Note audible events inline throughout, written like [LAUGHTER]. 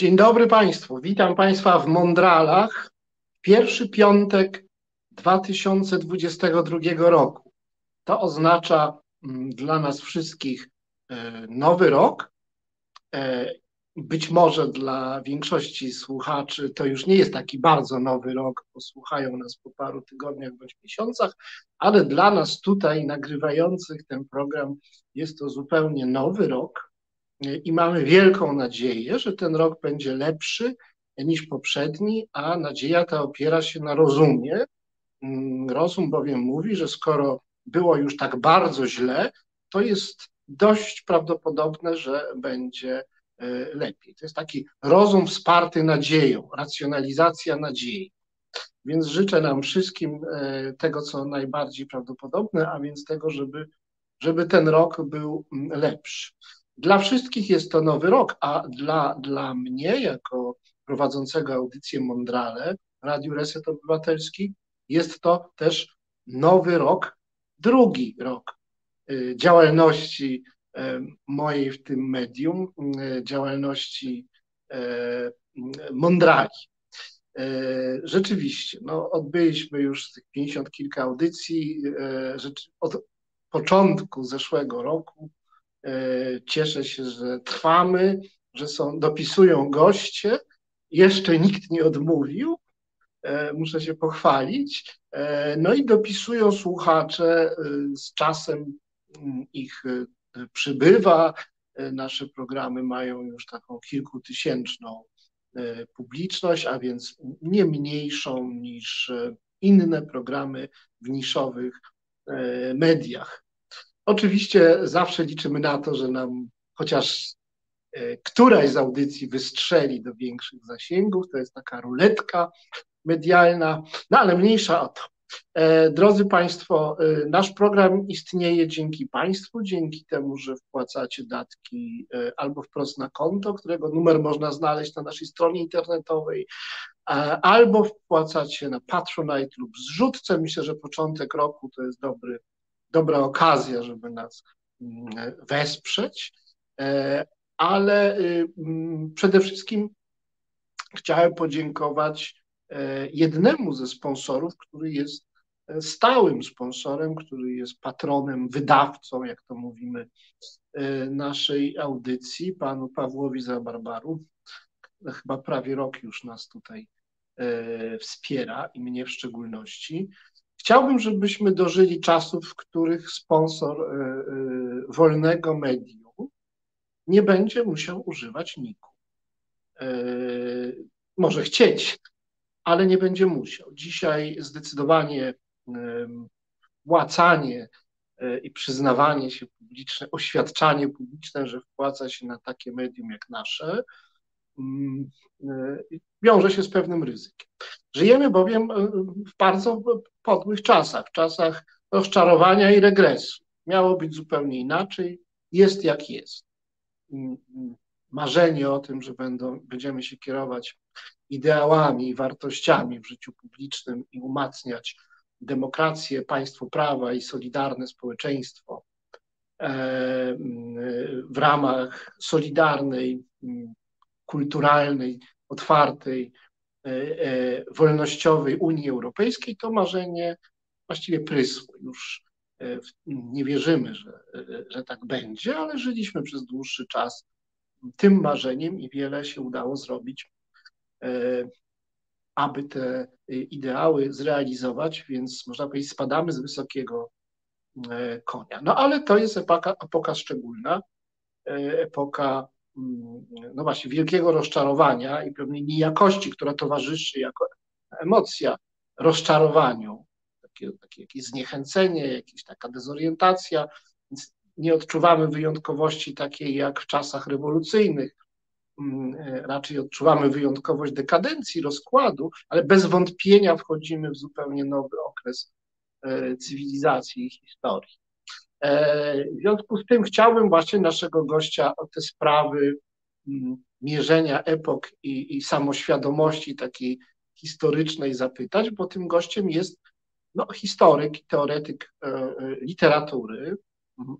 Dzień dobry Państwu. Witam Państwa w Mondralach. Pierwszy piątek 2022 roku. To oznacza mm, dla nas wszystkich e, nowy rok. E, być może dla większości słuchaczy to już nie jest taki bardzo nowy rok, bo słuchają nas po paru tygodniach bądź miesiącach, ale dla nas tutaj nagrywających ten program jest to zupełnie nowy rok i mamy wielką nadzieję, że ten rok będzie lepszy niż poprzedni, a nadzieja ta opiera się na rozumie. Mm, rozum bowiem mówi, że skoro było już tak bardzo źle, to jest dość prawdopodobne, że będzie e, lepiej. To jest taki rozum wsparty nadzieją, racjonalizacja nadziei. Więc życzę nam wszystkim e, tego, co najbardziej prawdopodobne, a więc tego, żeby, żeby ten rok był mm, lepszy. Dla wszystkich jest to nowy rok, a dla, dla mnie, jako prowadzącego audycję Mondrale, Radiu Reset Obywatelski, jest to też nowy rok, drugi rok y, działalności y, mojej w tym medium, y, działalności Mondrali. Rzeczywiście, no, odbyliśmy już tych 50 kilka audycji. Od początku zeszłego roku cieszę się, że trwamy, że są, dopisują goście. Jeszcze nikt nie odmówił. E, muszę się pochwalić. E, no i dopisują słuchacze. Z czasem mm, ich przybywa. Nasze programy mają już taką kilkutysięczną publiczność, a więc nie mniejszą niż inne programy w niszowych mediach. Oczywiście zawsze liczymy na to, że nam chociaż e, któraś z audycji wystrzeli do większych zasięgów. To jest taka ruletka medialna, no ale mniejsza o to. E, drodzy Państwo, e, nasz program istnieje dzięki Państwu, dzięki temu, że wpłacacie datki albo wprost na konto, którego numer można znaleźć na naszej stronie internetowej, albo wpłacacie na Patronite lub zrzutce. Myślę, że początek roku to jest dobry dobra okazja, żeby nas mm, wesprzeć, e, ale y, mm, przede wszystkim chciałem podziękować e, jednemu ze sponsorów, który jest e, stałym sponsorem, który jest patronem, wydawcą, jak to mówimy, naszej audycji, panu Pawłowi Zabarbaru. Chyba prawie rok już nas tutaj wspiera i mnie w szczególności. Chciałbym, żebyśmy dożyli czasów, w których sponsor e, e, wolnego medium nie będzie musiał używać niku. E, może chcieć, ale nie będzie musiał. Dzisiaj zdecydowanie płacanie i przyznawanie się publiczne, oświadczanie publiczne, że wpłaca się na takie medium jak nasze, wiąże się z pewnym ryzykiem. Żyjemy bowiem e, w bardzo podłych czasach, czasach rozczarowania i regresu. Miało być zupełnie inaczej, jest jak jest. Mm, marzenie o tym, że będą, będziemy się kierować ideałami i wartościami w życiu publicznym i umacniać demokrację, państwo prawa i solidarne społeczeństwo e, w ramach solidarnej, kulturalnej, otwartej, E, e, wolnościowej Unii Europejskiej, to marzenie właściwie prysło. Już e, nie wierzymy, że, że tak będzie, ale żyliśmy przez dłuższy czas tym marzeniem i wiele się udało zrobić, aby te ideały zrealizować, więc można powiedzieć, spadamy z wysokiego konia. No ale to jest epoka, epoka szczególna, epoka no właśnie, wielkiego rozczarowania i pewnej niejakości, która towarzyszy jako emocja rozczarowaniu, takie, takie jakieś zniechęcenie, jakaś taka dezorientacja, więc nie odczuwamy wyjątkowości takiej jak w czasach rewolucyjnych, mm, raczej odczuwamy wyjątkowość dekadencji, rozkładu, ale bez wątpienia wchodzimy w zupełnie nowy okres e, cywilizacji i historii. E, w związku z tym chciałbym właśnie naszego gościa o te sprawy mm, mierzenia epok i, i samoświadomości takiej historycznej zapytać, bo tym gościem jest no, historyk teoretyk e, e, literatury,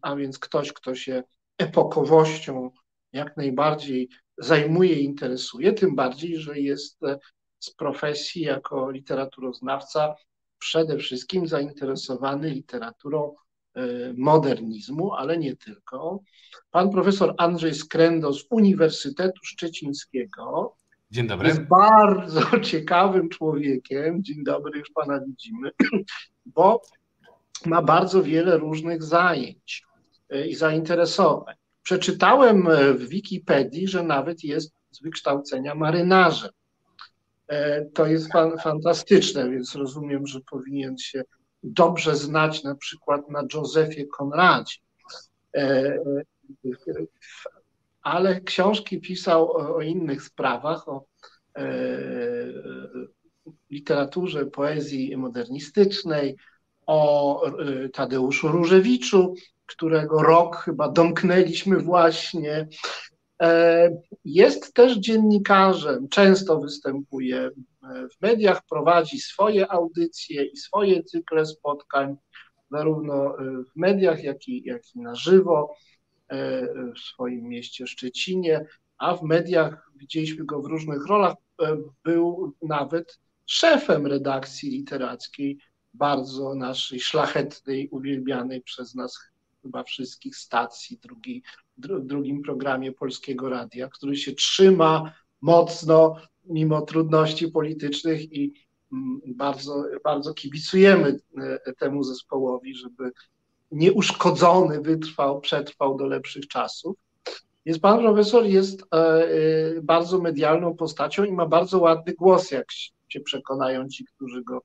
a więc ktoś, kto się epokowością jak najbardziej zajmuje i interesuje, tym bardziej, że jest z profesji jako literaturoznawca przede wszystkim zainteresowany literaturą modernizmu, ale nie tylko. Pan profesor Andrzej Skrendo z Uniwersytetu Szczecińskiego Dzień dobry. jest bardzo [LAUGHS] ciekawym człowiekiem. Dzień dobry, już pana widzimy, [CLEARS THROAT] bo ma bardzo wiele różnych zajęć e, i zainteresowań. Przeczytałem w Wikipedii, że nawet jest z wykształcenia marynarzem. E, to jest fan, fantastyczne, więc rozumiem, że powinien się dobrze znać na przykład na Józefie Konradzie. E, ale książki pisał o, innych sprawach, o e, literaturze, poezji modernistycznej, o Tadeuszu Różewiczu, którego rok chyba domknęliśmy właśnie. E, jest też dziennikarzem, często występuje e, w mediach, prowadzi swoje audycje i swoje cykle spotkań, zarówno e, w mediach, jak i, jak i na żywo w swoim mieście Szczecinie, a w mediach widzieliśmy go w różnych rolach. Był nawet szefem redakcji literackiej, bardzo naszej szlachetnej, uwielbianej przez nas chyba wszystkich stacji drugiej w drugim programie Polskiego Radia, który się trzyma mocno mimo trudności politycznych i mm, bardzo, bardzo kibicujemy e, temu zespołowi, żeby nieuszkodzony wytrwał, przetrwał do lepszych czasów. Jest pan profesor jest e, e, bardzo medialną postacią i ma bardzo ładny głos, jak się przekonają ci, którzy go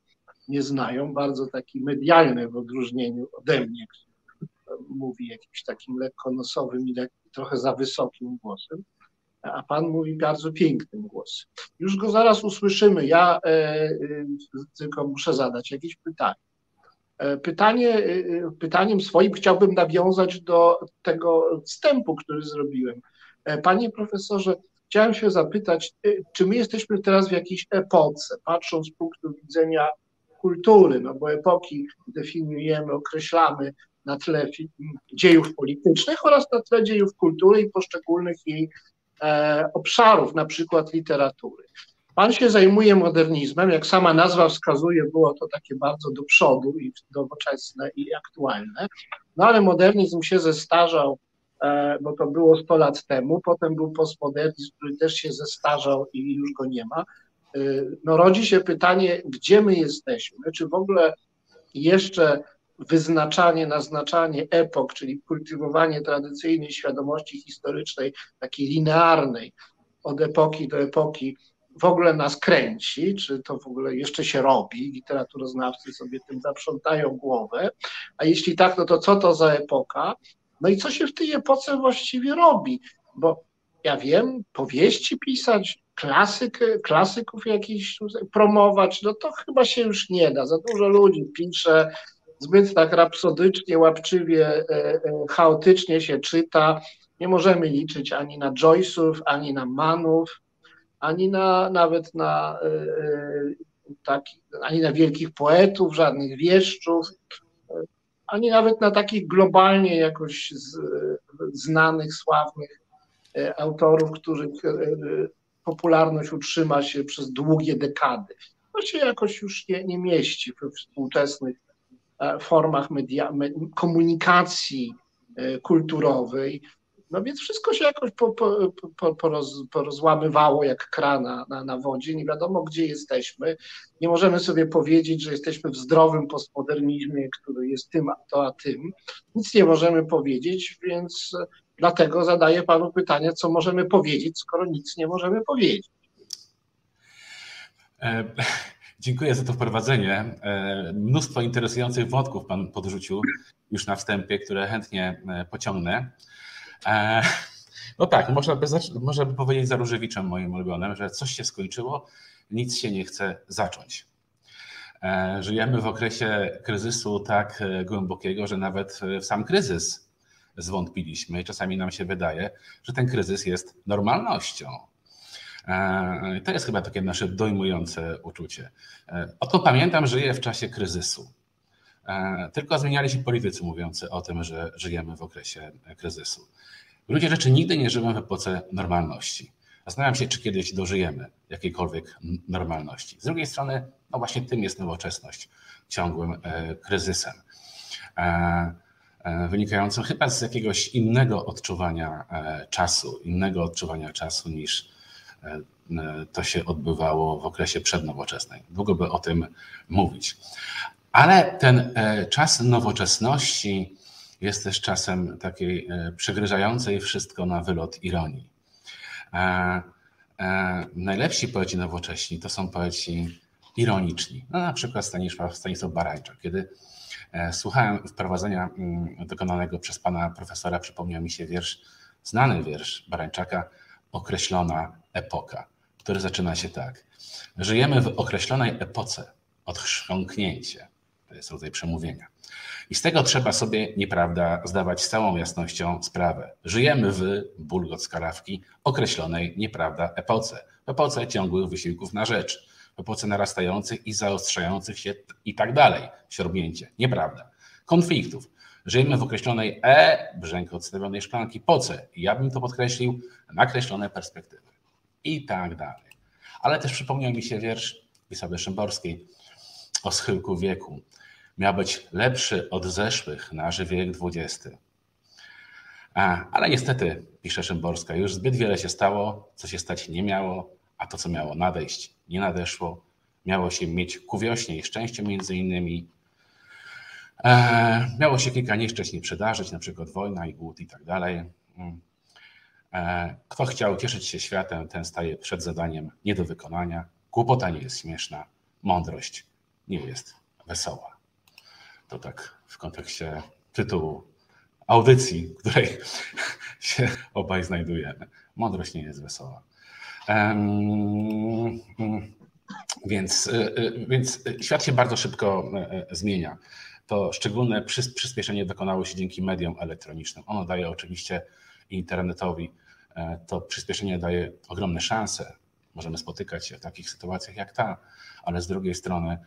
nie znają, bardzo taki medialny w odróżnieniu ode mnie, mówi jakimś takim lekko nosowym i trochę za wysokim głosem, a pan mówi bardzo pięknym głosem. Już go zaraz usłyszymy. Ja e, e, tylko muszę zadać jakieś pytanie. E, pytanie, pytaniem swoim chciałbym nawiązać do tego wstępu, który zrobiłem. Panie profesorze, chciałem się zapytać, czy my jesteśmy teraz w jakiejś epoce, patrząc z punktu widzenia kultury, no bo epoki definiujemy, określamy na tle dziejów politycznych oraz na tle dziejów kultury i poszczególnych jej obszarów, na przykład literatury. Pan się zajmuje modernizmem, jak sama nazwa wskazuje, było to takie bardzo do przodu i nowoczesne i aktualne, no ale modernizm się zestarzał, e, bo to było 100 lat temu, potem był postmodernizm, który też się zestarzał i już go nie ma. E, no rodzi się pytanie, gdzie my jesteśmy, czy w ogóle jeszcze wyznaczanie, naznaczanie epok, czyli kultywowanie tradycyjnej świadomości historycznej, takiej linearnej, od epoki do epoki, w ogóle nas kręci, czy to w ogóle jeszcze się robi, literaturoznawcy sobie tym zaprzątają głowę, a jeśli tak, no to co to za epoka? No i co się w tej epoce właściwie robi? Bo ja wiem, powieści pisać, klasyk, klasyków jakichś promować, no to chyba się już nie da. Za dużo ludzi pisze, zbyt tak rapsodycznie, łapczywie, e, e, chaotycznie się czyta. Nie możemy liczyć ani na Joyce'ów, ani na Manów, ani na, nawet na e, taki, ani na wielkich poetów, żadnych wieszczów, ani nawet na takich globalnie jakoś z, znanych, sławnych autorów, których popularność utrzyma się przez długie dekady. To się jakoś już nie, nie mieści we współczesnych formach media, komunikacji e, kulturowej. No więc wszystko się jakoś po, po, po, poroz, porozłamywało jak krana na, na wodzie. Nie wiadomo, gdzie jesteśmy. Nie możemy sobie powiedzieć, że jesteśmy w zdrowym postmodernizmie, który jest tym, a to, a tym. Nic nie możemy powiedzieć, więc dlatego zadaję panu pytanie, co możemy powiedzieć, skoro nic nie możemy powiedzieć. E Dziękuję za to wprowadzenie. E, mnóstwo interesujących wątków Pan podrzucił już na wstępie, które chętnie e, pociągnę. E, no tak, można by, można by powiedzieć za Różewiczem moim ulubionym, że coś się skończyło, nic się nie chce zacząć. Żyjemy w okresie kryzysu tak głębokiego, że nawet w sam kryzys zwątpiliśmy i czasami nam się wydaje, że ten kryzys jest normalnością to jest chyba takie nasze dojmujące uczucie. E, Odkąd pamiętam, żyję w czasie kryzysu. E, tylko zmieniali się politycy mówiący o tym, że żyjemy w okresie kryzysu. W gruncie rzeczy nigdy nie żyłem w epoce normalności. Zastanawiam się, czy kiedyś dożyjemy jakiejkolwiek normalności. Z drugiej strony, no właśnie tym jest nowoczesność, ciągłym e, kryzysem, e, e, wynikającym chyba z jakiegoś innego odczuwania czasu, innego odczuwania czasu niż to się odbywało w okresie przednowoczesnej. Długo by o tym mówić. Ale ten czas nowoczesności jest też czasem takiej przegryzającej wszystko na wylot ironii. Najlepsi poeci nowocześni to są poeci ironiczni. No, na przykład Stanisław, Stanisław Barańczak. Kiedy e, słuchałem wprowadzenia mm, dokonanego przez pana profesora, przypomniał mi się wiersz, znany wiersz Barańczaka, Określona epoka, który zaczyna się tak. Żyjemy w określonej epoce, odchrząknięcie, to jest rodzaj przemówienia. I z tego trzeba sobie, nieprawda, zdawać z całą jasnością sprawę. Żyjemy w, bulgot skarawki, określonej, nieprawda, epoce. Epoce ciągłych wysiłków na rzecz epoce narastających i zaostrzających się i tak dalej. Siorbnięcie. Nieprawda. Konfliktów. Żyjemy w określonej E, brzęk odstawionej szklanki, po C. Ja bym to podkreślił, nakreślone perspektywy. I tak dalej. Ale też przypomniał mi się wiersz Wisławy Szymborskiej o schyłku wieku. Miał być lepszy od zeszłych, nasz wiek XX. A, ale niestety, pisze Szymborska, już zbyt wiele się stało, co się stać nie miało, a to, co miało nadejść, nie nadeszło. Miało się mieć ku wiośnie i szczęście między innymi. E, miało się kilka nieszczęść przydarzyć, na przykład wojna i głód i tak dalej. Mm. E, kto chciał cieszyć się światem, ten staje przed zadaniem nie do wykonania. Głupota nie jest śmieszna, mądrość nie jest wesoła. To tak w kontekście tytułu audycji, w której [LAUGHS] się obaj znajdujemy. Mądrość nie jest wesoła. Więc, y, y, więc świat się bardzo szybko zmienia. To szczególne przyspieszenie dokonało się dzięki mediom elektronicznym. Ono daje oczywiście internetowi, e, to przyspieszenie daje ogromne szanse. Możemy spotykać się w takich sytuacjach jak ta, ale z drugiej strony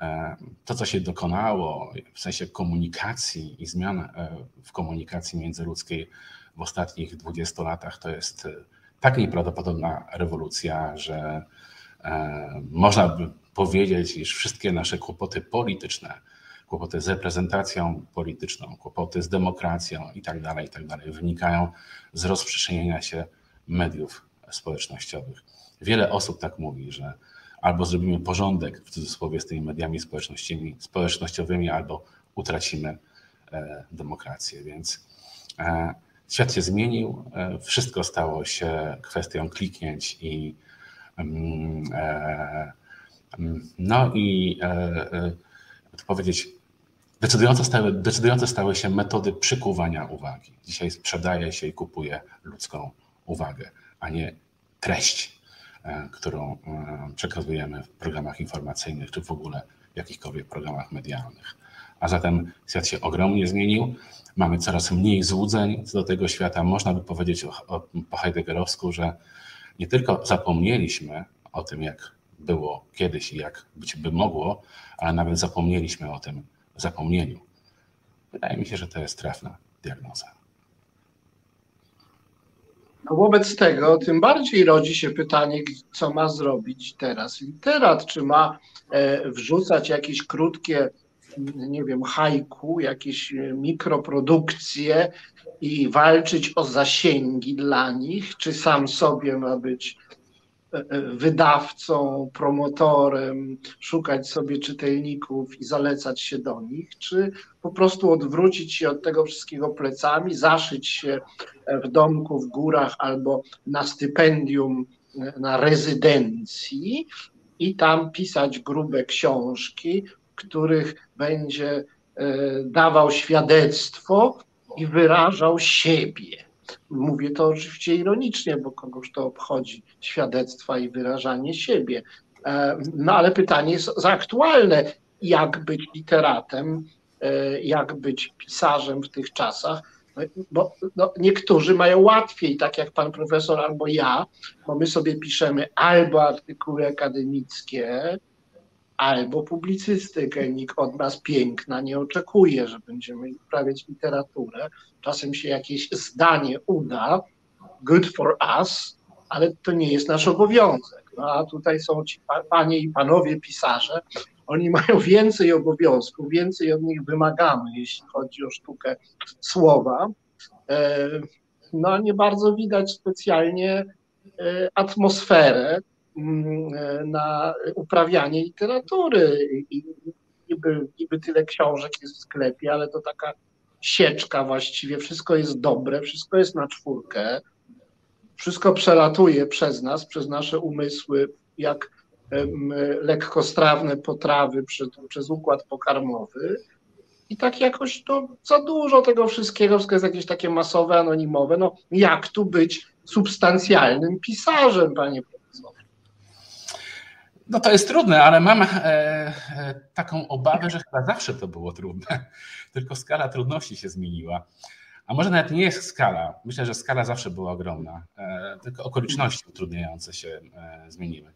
e, to, co się dokonało w sensie komunikacji i zmian e, w komunikacji międzyludzkiej w ostatnich 20 latach, to jest tak nieprawdopodobna rewolucja, że można by powiedzieć, iż wszystkie nasze kłopoty polityczne, kłopoty z reprezentacją polityczną, kłopoty z demokracją i tak dalej, i tak wynikają z rozprzestrzeniania się mediów społecznościowych. Wiele osób tak mówi, że albo zrobimy porządek w cudzysłowie z tymi mediami społecznościowymi, albo utracimy e, demokrację. Więc e, Świat się zmienił, e, wszystko stało się kwestią kliknięć i mm, mm, no i to powiedzieć, decydujące stały, decydujące stały się metody przykuwania uwagi. Dzisiaj sprzedaje się i kupuje ludzką uwagę, a nie treść, którą przekazujemy w programach informacyjnych czy w ogóle w jakichkolwiek programach medialnych. A zatem świat się ogromnie zmienił. Mamy coraz mniej złudzeń co do tego świata. Można by powiedzieć o, o, po Heideggerowsku, że nie tylko zapomnieliśmy o tym, jak było kiedyś i jak być by mogło, ale nawet zapomnieliśmy o tym zapomnieniu. Wydaje mi się, że to jest trafna diagnoza. No wobec tego tym bardziej rodzi się pytanie, co ma zrobić teraz literat. Czy ma e, wrzucać jakieś krótkie nie wiem, hajku, jakieś e, mikroprodukcje i walczyć o zasięgi dla nich, czy sam sobie ma być wydawcą, promotorem, szukać sobie czytelników i zalecać się do nich, czy po prostu odwrócić się od tego wszystkiego plecami, zaszyć się w domku w górach albo na stypendium na rezydencji i tam pisać grube książki, których będzie e, dawał świadectwo i wyrażał siebie. Mówię to oczywiście ironicznie, bo kogoś to obchodzi świadectwa i wyrażanie siebie. E, no ale pytanie jest zaaktualne, jak być literatem, e, jak być pisarzem w tych czasach, no, bo no, niektórzy mają łatwiej, tak jak pan profesor albo ja, bo my sobie piszemy albo artykuły akademickie, albo publicystykę. Nikt od nas piękna nie oczekuje, że będziemy uprawiać literaturę. Czasem się jakieś zdanie uda, good for us, ale to nie jest nasz obowiązek. No a tutaj są ci panie i panowie pisarze, oni mają więcej obowiązków, więcej od nich wymagamy, jeśli chodzi o sztukę słowa. E, no nie bardzo widać specjalnie e, atmosferę na uprawianie literatury. I niby, niby tyle książek jest w sklepie, ale to taka sieczka właściwie, wszystko jest dobre, wszystko jest na czwórkę, wszystko przelatuje przez nas, przez nasze umysły, jak lekkostrawne potrawy przez, przez układ pokarmowy. I tak jakoś to za dużo tego wszystkiego, wszystko jest jakieś takie masowe, anonimowe. No jak tu być substancjalnym pisarzem, panie? No to jest trudne, ale mam e, e, taką obawę, że chyba zawsze to było trudne, [LAUGHS] tylko skala trudności się zmieniła. A może nawet nie jest skala. Myślę, że skala zawsze była ogromna, e, tylko okoliczności utrudniające się zmieniły.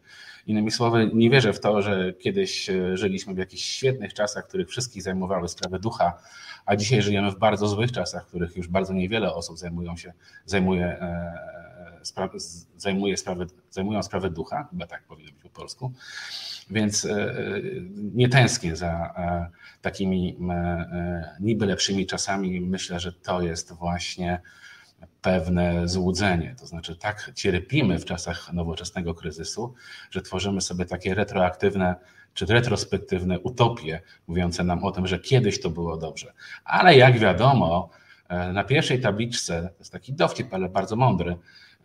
Innymi słowy, nie wierzę w to, że kiedyś żyliśmy w jakichś świetnych czasach, których wszystkich zajmowały sprawy ducha, a dzisiaj żyjemy w bardzo złych czasach, których już bardzo niewiele osób zajmują się, zajmuje, zajmuje sprawy, zajmują sprawy ducha, chyba tak powinno być po polsku. Więc nie tęsknię za takimi niby lepszymi czasami. Myślę, że to jest właśnie pewne złudzenie. To znaczy, tak cierpimy w czasach nowoczesnego kryzysu, że tworzymy sobie takie retroaktywne czy retrospektywne utopie, mówiące nam o tym, że kiedyś to było dobrze. Ale jak wiadomo, e, na pierwszej tabliczce, to jest taki dowcip, ale bardzo mądry,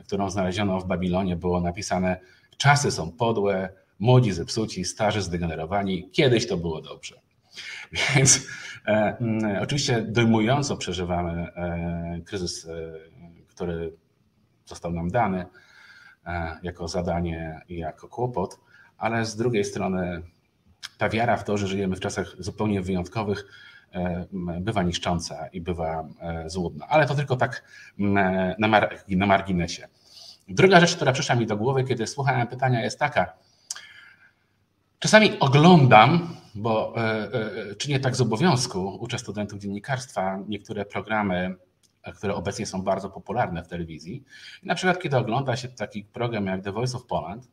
którą znaleziono w Babilonie, było napisane: Czasy są podłe, młodzi zepsuci, starzy zdegenerowani, kiedyś to było dobrze. Więc e, oczywiście dojmująco przeżywamy e, kryzys, e, który został nam dany e, jako zadanie i jako kłopot, ale z drugiej strony ta wiara w to, że żyjemy w czasach zupełnie wyjątkowych, bywa niszcząca i bywa e, złudna. Ale to tylko tak na, mar na marginesie. Druga rzecz, która przyszła mi do głowy, kiedy słuchałem pytania, jest taka. Czasami oglądam bo e, e, czynię tak z obowiązku, uczę studentów dziennikarstwa, niektóre programy, e, które obecnie są bardzo popularne w telewizji. I na przykład, kiedy ogląda się taki program jak The Voice of Poland,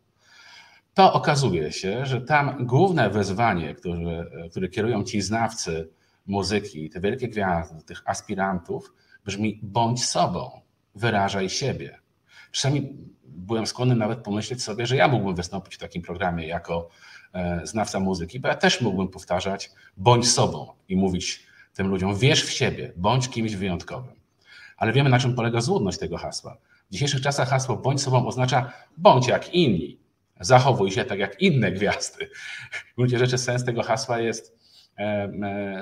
to okazuje się, że tam główne wezwanie, które, które kierują ci znawcy muzyki, te wielkie gwiazdy, tych aspirantów, brzmi bądź sobą, wyrażaj siebie. Czasami byłem skłonny nawet pomyśleć sobie, że ja mógłbym wystąpić w takim programie jako E, znawca muzyki, bo ja też mógłbym powtarzać bądź sobą i mówić tym ludziom wierz w siebie, bądź kimś wyjątkowym. Ale wiemy na czym polega złudność tego hasła. W dzisiejszych czasach hasło bądź sobą oznacza bądź jak inni, zachowuj się tak jak inne gwiazdy. W gruncie rzeczy sens tego hasła jest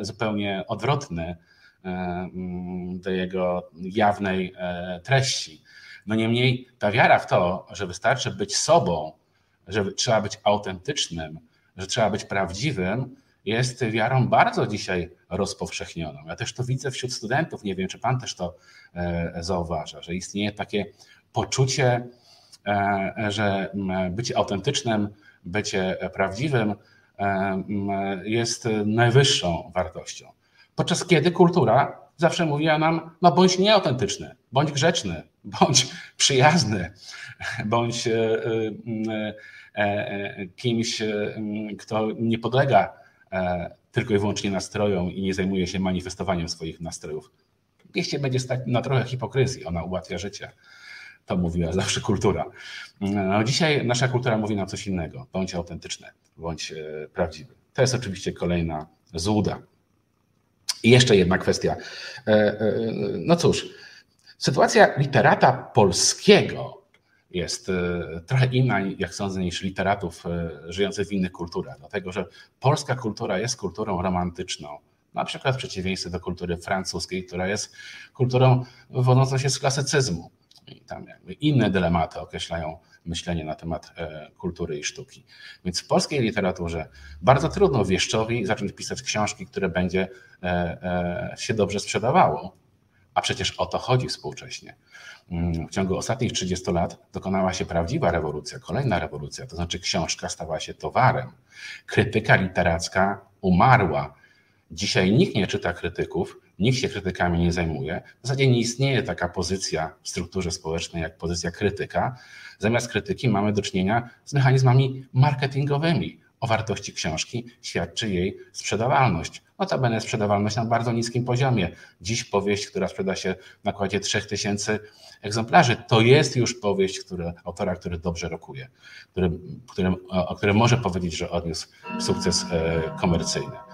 zupełnie odwrotny mm, do jego jawnej treści. No niemniej ta wiara w to, że wystarczy być sobą, że trzeba być autentycznym, że trzeba być prawdziwym, jest wiarą bardzo dzisiaj rozpowszechnioną. Ja też to widzę wśród studentów, nie wiem, czy Pan też to e, zauważa, że istnieje takie poczucie, e, że bycie autentycznym, bycie prawdziwym e, jest najwyższą wartością. Podczas kiedy kultura zawsze mówiła nam, no bądź nieautentyczny, bądź grzeczny, [LAUGHS] bądź przyjazny, bądź E, e, kimś, e, kto nie podlega tylko i wyłącznie nastrojom i nie zajmuje się manifestowaniem swoich nastrojów. Mieście będzie stać na trochę hipokryzji, ona ułatwia życie. To mówiła zawsze kultura. No, dzisiaj nasza kultura mówi nam coś innego. Bądź autentyczny, bądź prawdziwy. To jest oczywiście kolejna złuda. I jeszcze jedna kwestia. No cóż, sytuacja literata polskiego jest e, trochę inna, jak sądzę, niż literatów e, żyjących w innych kulturach, dlatego że polska kultura jest kulturą romantyczną, na przykład w przeciwieństwie do kultury francuskiej, która jest kulturą wywodzącą się z klasycyzmu. I tam jakby inne dylematy określają myślenie na temat e, kultury i sztuki. Więc w polskiej literaturze bardzo trudno wieszczowi zacząć pisać książki, które będzie się dobrze sprzedawało, A przecież o to chodzi współcześnie. Mm, w ciągu ostatnich 30 lat dokonała się prawdziwa rewolucja, kolejna rewolucja, to znaczy książka stała się towarem. Krytyka literacka umarła. Dzisiaj nikt nie czyta krytyków, nikt się krytykami nie zajmuje. W zasadzie nie istnieje taka pozycja w strukturze społecznej jak pozycja krytyka. Zamiast krytyki mamy do czynienia z mechanizmami marketingowymi. O wartości książki świadczy jej sprzedawalność. Notabene sprzedawalność na bardzo niskim poziomie. Dziś powieść, która sprzeda się w nakładzie 3000 egzemplarzy, to jest już powieść które, autora, który dobrze rokuje, który, którym, o którym może powiedzieć, że odniósł sukces e, komercyjny.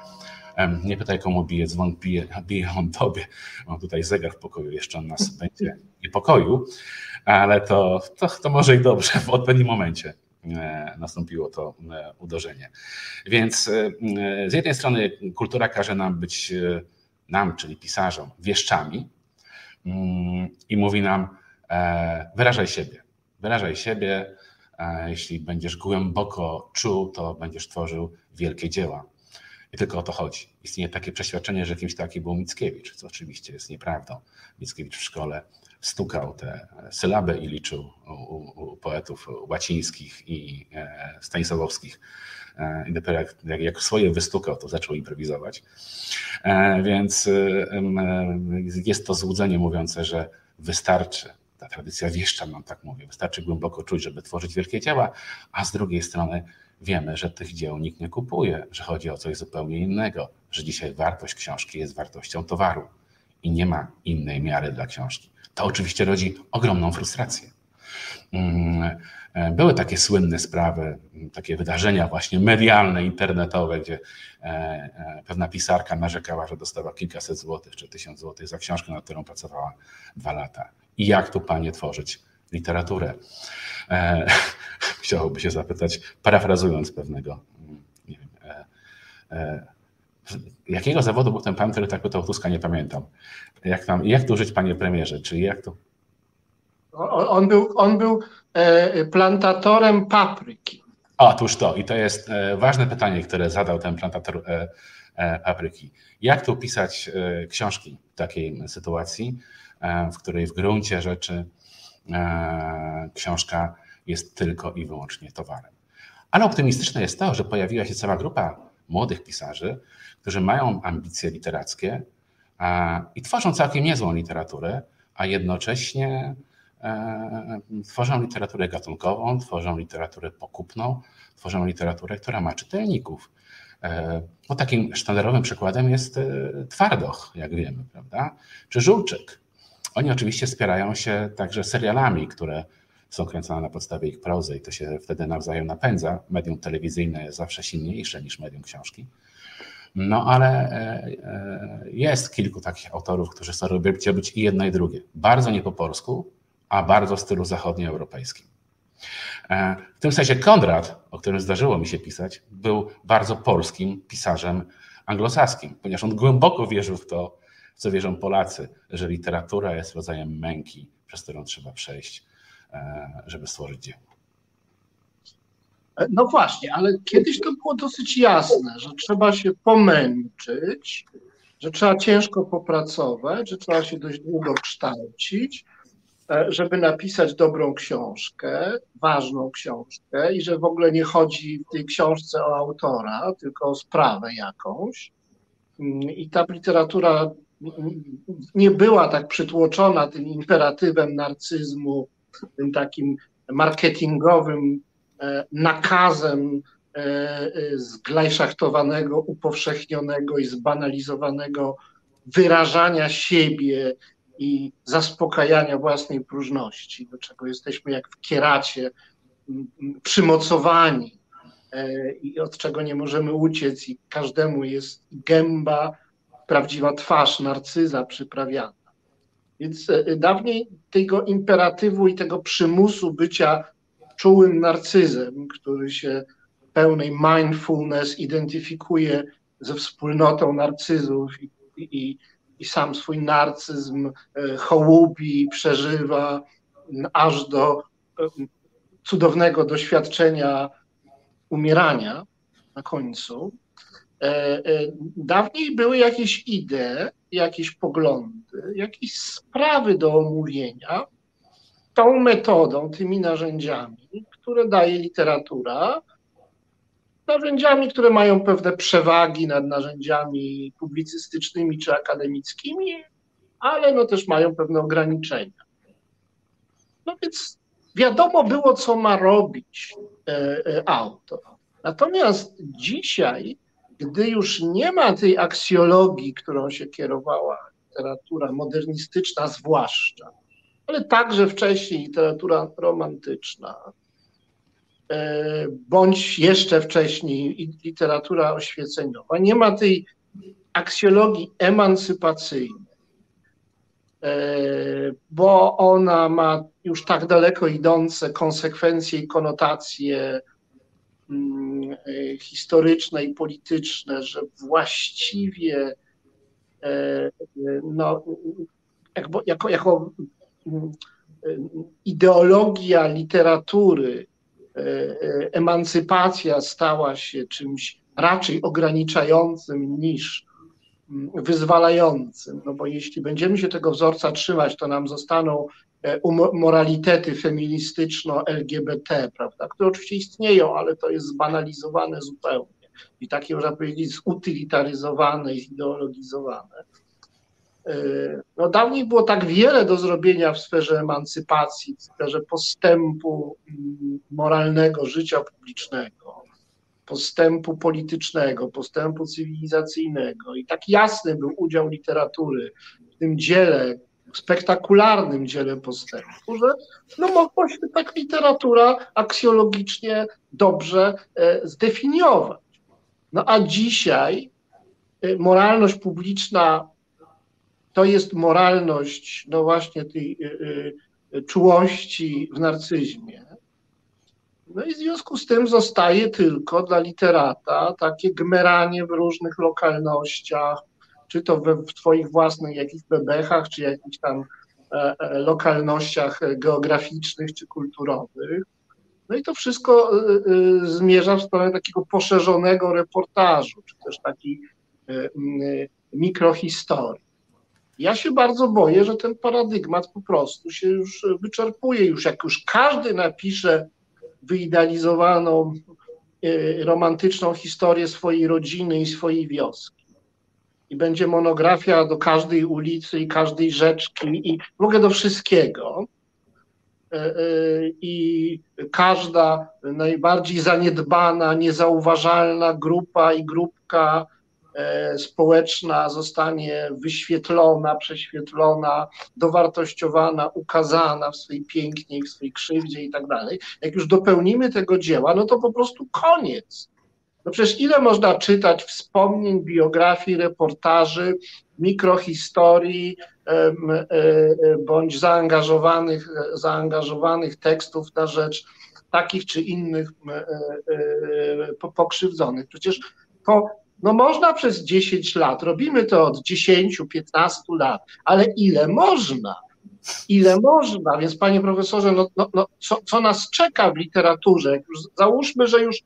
Nie pytaj, komu bije dzwon, bije, bije on tobie. Mam tutaj zegar w pokoju, jeszcze on nas [LAUGHS] będzie niepokoił, ale to, to, to może i dobrze w odpowiednim momencie e, nastąpiło to e, uderzenie. Więc e, z jednej strony kultura każe nam być, nam, czyli pisarzom, wieszczami mm, i mówi nam, wyrażaj siebie, wyrażaj siebie, jeśli będziesz głęboko czuł, to będziesz tworzył wielkie dzieła. I tylko o to chodzi. Istnieje takie przeświadczenie, że kimś taki był Mickiewicz, co oczywiście jest nieprawdą. Mickiewicz w szkole stukał te sylaby i liczył u, u poetów łacińskich i e, stanisławowskich. E, I dopiero jak, jak, jak, swoje wystukał, to zaczął improwizować. E, więc jest to złudzenie mówiące, że wystarczy ta tradycja wieszcza nam tak mówi, wystarczy głęboko czuć, żeby tworzyć wielkie dzieła, a z drugiej strony wiemy, że tych dzieł nikt nie kupuje, że chodzi o coś zupełnie innego, że dzisiaj wartość książki jest wartością towaru i nie ma innej miary dla książki. To oczywiście rodzi ogromną frustrację. Mm, e, były takie słynne sprawy, takie wydarzenia właśnie medialne, internetowe, gdzie e, e, pewna pisarka narzekała, że dostała kilkaset złotych czy tysiąc złotych za książkę, nad którą pracowała dwa lata. I jak tu panie tworzyć literaturę? [LAUGHS] chciałoby się zapytać, parafrazując pewnego, nie wiem, e, e, jakiego zawodu był ten pan, który tak pytał Tuska, nie pamiętam. Jak, tam, jak tu żyć, panie premierze, czyli jak to? On był, on był e, plantatorem papryki. Otóż to, i to jest e, ważne pytanie, które zadał ten plantator e, e, papryki. Jak tu pisać książki w takiej sytuacji, w której w gruncie rzeczy książka jest tylko i wyłącznie towarem. Ale optymistyczne jest to, że pojawiła się cała grupa młodych pisarzy, którzy mają ambicje literackie i tworzą całkiem niezłą literaturę, a jednocześnie e, tworzą literaturę gatunkową, tworzą literaturę pokupną, tworzą literaturę, która ma czytelników. E, no, takim sztandarowym przykładem jest e, Twardoch, jak wiemy, prawda? Czy Żulczyk. Oni oczywiście wspierają się także serialami, które są kręcone na podstawie ich prozy i to się wtedy nawzajem napędza. Medium telewizyjne jest zawsze silniejsze niż medium książki. No ale e, e, jest kilku takich autorów, którzy chcą być i jedno i drugie. Bardzo nie po polsku, a bardzo w stylu zachodnioeuropejskim. E, w tym sensie Konrad, o którym zdarzyło mi się pisać, był bardzo polskim pisarzem anglosaskim, ponieważ on głęboko wierzył w to, co wierzą Polacy, że literatura jest rodzajem męki, przez którą trzeba przejść E, żeby stworzyć dzieło. No właśnie, ale kiedyś to było dosyć jasne, że trzeba się pomęczyć, że trzeba ciężko popracować, że trzeba się dość długo kształcić, e, żeby napisać dobrą książkę, ważną książkę i że w ogóle nie chodzi w tej książce o autora, tylko o sprawę jakąś. Mm, I ta literatura nie była tak przytłoczona tym imperatywem narcyzmu, tym takim marketingowym e, nakazem e, e, zglajszachtowanego, upowszechnionego i zbanalizowanego wyrażania siebie i zaspokajania własnej próżności, do czego jesteśmy jak w kieracie przymocowani i od czego nie możemy uciec i każdemu jest gęba, prawdziwa twarz narcyza przyprawiana. Więc e, dawniej tego imperatywu i tego przymusu bycia czułym narcyzem, który się pełnej mindfulness identyfikuje ze wspólnotą narcyzów i, i, i sam swój narcyzm e, hołubi, przeżywa aż do e, cudownego doświadczenia umierania na końcu. Dawniej były jakieś idee, jakieś poglądy, jakieś sprawy do omówienia tą metodą, tymi narzędziami, które daje literatura, narzędziami, które mają pewne przewagi nad narzędziami publicystycznymi czy akademickimi, ale no też mają pewne ograniczenia. No więc wiadomo było, co ma robić e, e, autor. Natomiast dzisiaj, gdy już nie ma tej aksjologii, którą się kierowała literatura modernistyczna zwłaszcza, ale także wcześniej literatura romantyczna, e, bądź jeszcze wcześniej literatura oświeceniowa, nie ma tej aksjologii emancypacyjnej, E, bo ona ma już tak daleko idące konsekwencje i konotacje historyczne i polityczne, że właściwie e, no, jako, jako mm, ideologia literatury emancypacja stała się czymś raczej ograniczającym niż wyzwalającym, no bo jeśli będziemy się tego wzorca trzymać, to nam zostaną e, moralitety feministyczno-LGBT, prawda, które oczywiście istnieją, ale to jest zbanalizowane zupełnie i takie, można powiedzieć, zutylitaryzowane i zideologizowane. E, no, dawniej było tak wiele do zrobienia w sferze emancypacji, w sferze postępu mm, moralnego życia publicznego postępu politycznego, postępu cywilizacyjnego i tak jasny był udział literatury w tym dziele, spektakularnym dziele postępu, że no mogła się tak literatura aksjologicznie dobrze e, zdefiniować. No a dzisiaj e, moralność publiczna to jest moralność, no właśnie tej e, czułości w narcyzmie, no i w związku z tym zostaje tylko dla literata takie gmeranie w różnych lokalnościach, czy to we, w Twoich własnych jakichś bebechach, czy jakichś tam e, e, lokalnościach geograficznych czy kulturowych. No i to wszystko e, e, zmierza w stronę takiego poszerzonego reportażu, czy też takiej mikrohistorii. Ja się bardzo boję, że ten paradygmat po prostu się już wyczerpuje. Już jak już każdy napisze wyidealizowaną, e, romantyczną historię swojej rodziny i swojej wioski. I będzie monografia do każdej ulicy i każdej rzeczki i w ogóle do wszystkiego. E, e, I każda najbardziej zaniedbana, niezauważalna grupa i grupka E, społeczna zostanie wyświetlona, prześwietlona, dowartościowana, ukazana w swojej pięknie, w swojej krzywdzie i tak dalej. Jak już dopełnimy tego dzieła, no to po prostu koniec. No przecież ile można czytać wspomnień, biografii, reportaży, mikrohistorii e, e, bądź zaangażowanych, zaangażowanych tekstów na rzecz takich czy innych pokrzywdzonych. Przecież to no można przez 10 lat, robimy to od 10, 15 lat, ale ile można? Ile można? Więc panie profesorze, no, no, no co, co nas czeka w literaturze? Już załóżmy, że już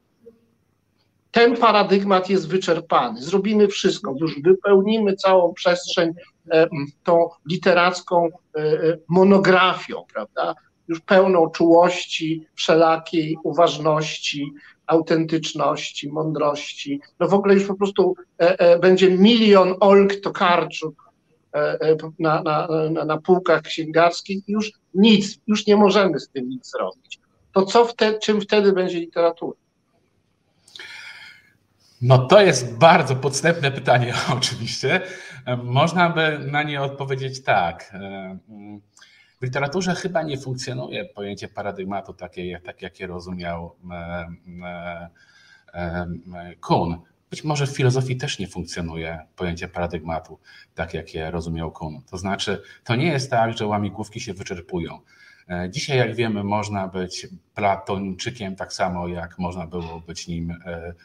ten paradygmat jest wyczerpany. Zrobimy wszystko, już wypełnimy całą przestrzeń e, tą literacką e, e monografią, prawda? Już pełną czułości, wszelakiej uważności, autentyczności, mądrości. No w ogóle już po prostu będzie milion Olg Tokarczuk na, na, na, na półkach księgarskich i już nic, już nie możemy z tym nic zrobić. To co wtedy, czym wtedy będzie literatura? No to jest bardzo podstępne pytanie [LAUGHS] oczywiście. Można by na nie odpowiedzieć tak. E, mm, w literaturze chyba nie funkcjonuje pojęcie paradygmatu takie, tak jak je rozumiał e, e, Kuhn. Być może w filozofii też nie funkcjonuje pojęcie paradygmatu, tak jak je rozumiał Kuhn. To znaczy, to nie jest tak, że łamigłówki się wyczerpują. Dzisiaj, jak wiemy, można być Platończykiem tak samo, jak można było być nim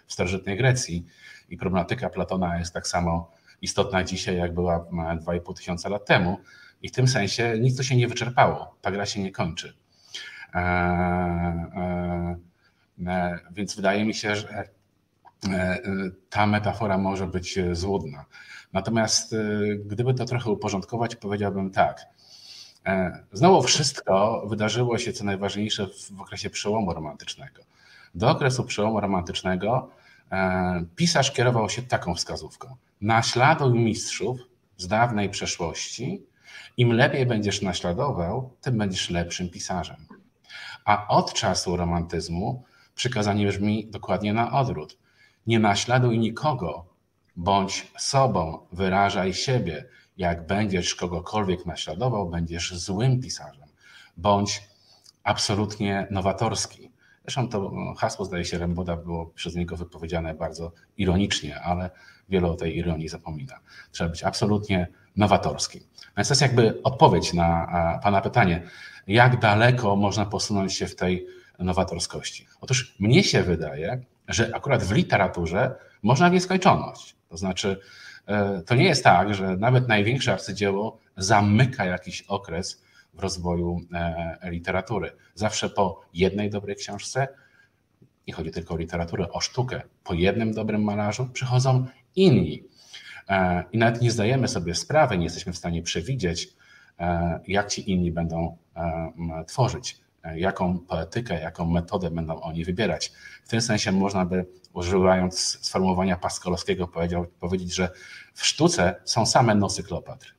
w starożytnej Grecji. I problematyka Platona jest tak samo istotna dzisiaj, jak była 2,5 tysiąca lat temu. I w tym sensie nic to się nie wyczerpało. Ta gra się nie kończy. E, e, e, więc wydaje mi się, że ta metafora może być złudna. Natomiast gdyby to trochę uporządkować, powiedziałbym tak. Znowu wszystko wydarzyło się, co najważniejsze, w okresie przełomu romantycznego. Do okresu przełomu romantycznego pisarz kierował się taką wskazówką. Naśladuj mistrzów z dawnej przeszłości. Im lepiej będziesz naśladował, tym będziesz lepszym pisarzem. A od czasu romantyzmu przykazanie brzmi dokładnie na odwrót. Nie naśladuj nikogo, bądź sobą, wyrażaj siebie. Jak będziesz kogokolwiek naśladował, będziesz złym pisarzem. Bądź absolutnie nowatorski. Zresztą to hasło, zdaje się, Remboda było przez niego wypowiedziane bardzo ironicznie, ale wiele o tej ironii zapomina. Trzeba być absolutnie nowatorskim. Więc to jest jakby odpowiedź na Pana pytanie, jak daleko można posunąć się w tej nowatorskości. Otóż mnie się wydaje, że akurat w literaturze można w nieskończoność. To znaczy, to nie jest tak, że nawet największe arcydzieło zamyka jakiś okres w rozwoju e, literatury. Zawsze po jednej dobrej książce, nie chodzi tylko o literaturę, o sztukę, po jednym dobrym malarzu przychodzą inni. E, I nawet nie zdajemy sobie sprawy, nie jesteśmy w stanie przewidzieć, e, jak ci inni będą tworzyć, jaką poetykę, jaką metodę będą oni wybierać. W tym sensie można by, używając sformułowania Paskolowskiego, powiedzieć, że w sztuce są same nosy Kleopatry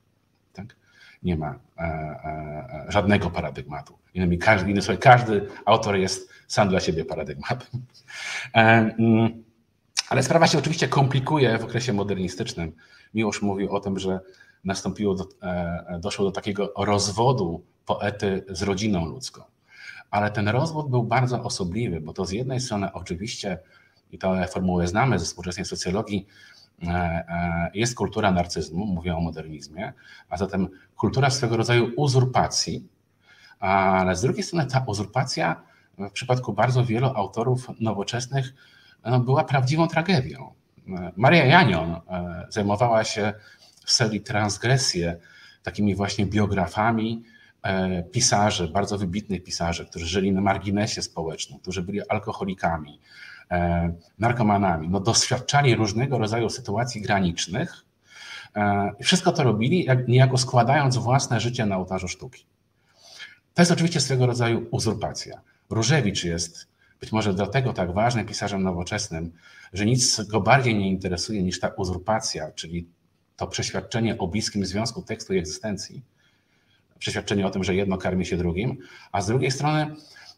nie ma e, e, żadnego paradygmatu. Innymi, każdy, innymi słowy, każdy autor jest sam dla siebie paradygmatem. E, mm, ale sprawa się oczywiście komplikuje w okresie modernistycznym. Miłosz mówił o tym, że nastąpiło do, doszło do takiego rozwodu poety z rodziną ludzką. Ale ten rozwód był bardzo osobliwy, bo to z jednej strony oczywiście, i tę formułę znamy ze współczesnej socjologii, E, e, jest kultura narcyzmu, mówię o modernizmie, a zatem kultura swego rodzaju uzurpacji, ale z drugiej strony ta uzurpacja w przypadku bardzo wielu autorów nowoczesnych no, była prawdziwą tragedią. Maria Janion e, zajmowała się w serii Transgresje takimi właśnie biografami pisarzy, bardzo wybitnych pisarzy, którzy żyli na marginesie społecznym, którzy byli alkoholikami, E, narkomanami, no doświadczali różnego rodzaju sytuacji granicznych e, wszystko to robili, jak, niejako składając własne życie na ołtarzu sztuki. To jest oczywiście swego rodzaju uzurpacja. Różewicz jest być może dlatego tak ważnym pisarzem nowoczesnym, że nic go bardziej nie interesuje niż ta uzurpacja, czyli to przeświadczenie o bliskim związku tekstu i egzystencji, przeświadczenie o tym, że jedno karmi się drugim, a z drugiej strony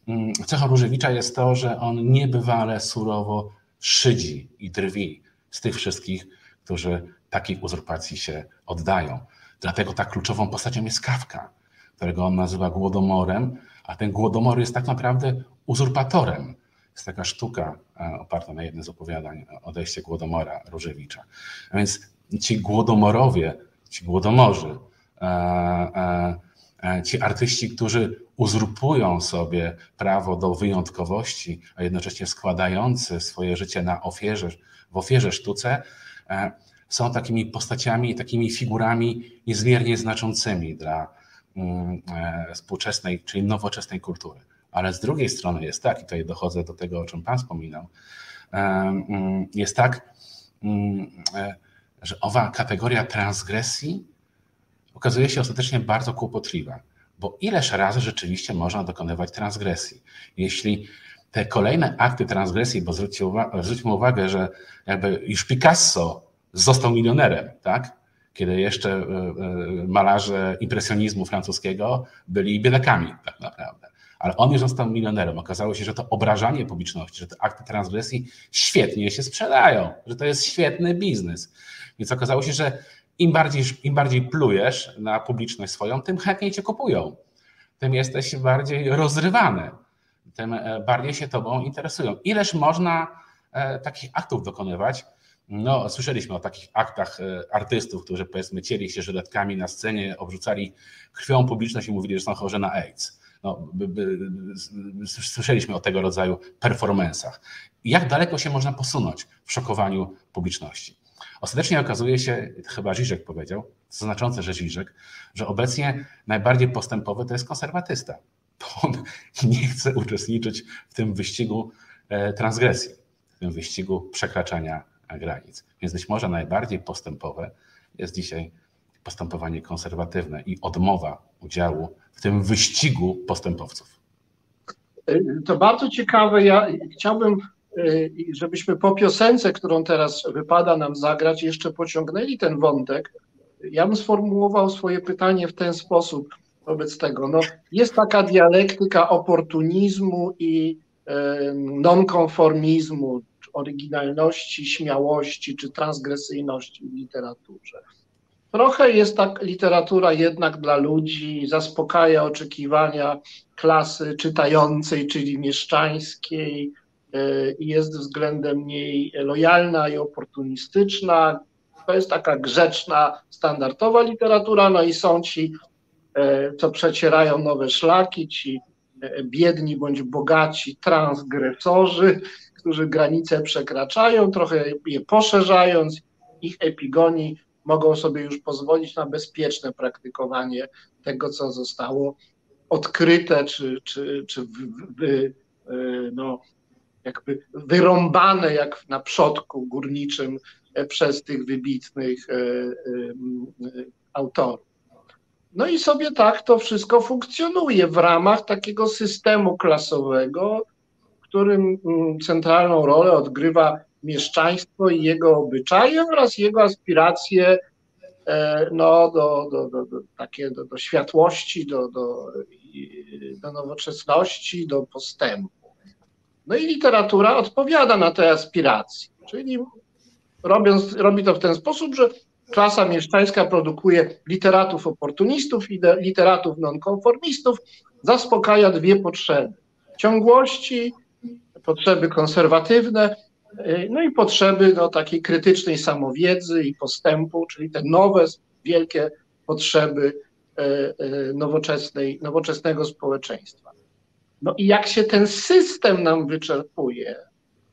Mm, cechą Różewicza jest to, że on niebywale surowo szydzi i drwi z tych wszystkich, którzy takiej uzurpacji się oddają. Dlatego tak kluczową postacią jest Kawka, którego on nazywa głodomorem, a ten głódomor jest tak naprawdę uzurpatorem. Jest taka sztuka e, oparta na jednym z opowiadań odejście głodomora Różewicza. A więc ci głodomorowie, ci głodomorzy, e, e, ci artyści, którzy uzurpują sobie prawo do wyjątkowości, a jednocześnie składający swoje życie na ofierze, w ofierze sztuce, e, są takimi postaciami, takimi figurami niezmiernie znaczącymi dla mm, e, współczesnej, czyli nowoczesnej kultury. Ale z drugiej strony jest tak, i tutaj dochodzę do tego, o czym Pan wspominał, e, mm, jest tak, mm, że owa kategoria transgresji okazuje się ostatecznie bardzo kłopotliwa bo ileż razy rzeczywiście można dokonywać transgresji. Jeśli te kolejne akty transgresji, bo zwróćcie zwróćmy uwagę, że jakby już Picasso został milionerem, tak? Kiedy jeszcze e, e, malarze impresjonizmu francuskiego byli biedakami tak naprawdę. Ale on już został milionerem. Okazało się, że to obrażanie publiczności, że te akty transgresji świetnie się sprzedają, że to jest świetny biznes. Więc okazało się, że im bardziej, im bardziej plujesz na publiczność swoją, tym chętniej cię kupują. Tym jesteś bardziej rozrywany, tym e, bardziej się tobą interesują. Ileż można e, takich aktów dokonywać? No, słyszeliśmy o takich aktach e, artystów, którzy powiedzmy cieli się żyletkami na scenie, obrzucali krwią publiczność i mówili, że są chorzy na AIDS. No, by, by, słyszeliśmy o tego rodzaju performansach. Jak daleko się można posunąć w szokowaniu publiczności? Ostatecznie okazuje się, chyba Żyżek powiedział, znaczące, że Żyżek, że obecnie najbardziej postępowy to jest konserwatysta, on [LAUGHS] nie chce uczestniczyć w tym wyścigu e, transgresji. tym wyścigu przekraczania granic. Więc być może najbardziej postępowe jest dzisiaj postępowanie konserwatywne i odmowa udziału w tym wyścigu postępowców. To bardzo ciekawe. Ja chciałbym, y, żebyśmy po piosence, którą teraz wypada nam zagrać, jeszcze pociągnęli ten wątek. Ja bym sformułował swoje pytanie w ten sposób wobec tego. No, jest taka dialektyka oportunizmu i nonkonformizmu, oryginalności, śmiałości czy transgresyjności w literaturze. Trochę jest tak literatura jednak dla ludzi, zaspokaja oczekiwania klasy czytającej, czyli mieszczańskiej, i jest względem niej lojalna i oportunistyczna. To jest taka grzeczna, standardowa literatura, no i są ci, e, co przecierają nowe szlaki, ci e, biedni bądź bogaci transgresorzy, którzy granice przekraczają, trochę je poszerzając, ich epigonii mogą sobie już pozwolić na bezpieczne praktykowanie tego, co zostało odkryte, czy, czy, czy wy, e, no, jakby wyrąbane jak na przodku górniczym e, przez tych wybitnych e, autorów. No i sobie tak to wszystko funkcjonuje w ramach takiego systemu klasowego, w którym centralną rolę odgrywa mieszczaństwo i jego obyczaje oraz jego aspiracje e, no, do, do, do, do, takie, do, do światłości, do, do, do nowoczesności, do postępu. No i literatura odpowiada na te aspiracje, czyli robiąc, robi to w ten sposób, że klasa mieszczańska produkuje literatów oportunistów i literatów nonkonformistów, zaspokaja dwie potrzeby. Ciągłości, potrzeby konserwatywne no i potrzeby no, takiej krytycznej samowiedzy i postępu, czyli te nowe, wielkie potrzeby e, e, nowoczesnej, nowoczesnego społeczeństwa. No i jak się ten system nam wyczerpuje,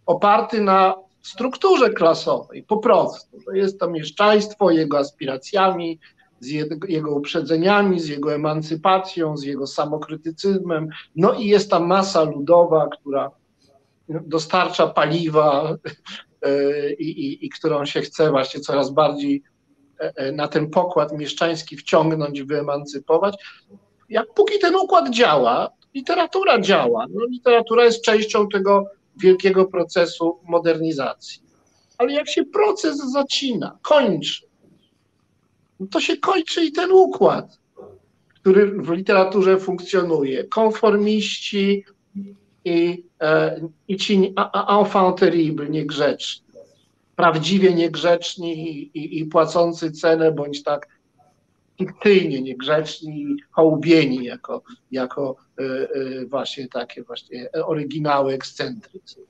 oparty na strukturze klasowej, po prostu, że jest to mieszczaństwo, jego aspiracjami, z jego, uprzedzeniami, z jego emancypacją, z jego samokrytycyzmem, no i jest ta masa ludowa, która dostarcza paliwa e, i, i, i którą się chce właśnie coraz bardziej e, e, na ten pokład mieszczański wciągnąć, wyemancypować. Jak póki ten układ działa, literatura działa. No, literatura jest częścią tego wielkiego procesu modernizacji. Ale jak się proces zacina, kończy, no to się kończy i ten układ, który w literaturze funkcjonuje. Konformiści, i, e, i ci enfant terrible, niegrzeczni, prawdziwie niegrzeczni i, i płacący cenę, bądź tak fikcyjnie niegrzeczni i hołubieni jako, jako e, e, właśnie takie właśnie oryginały ekscentrycy.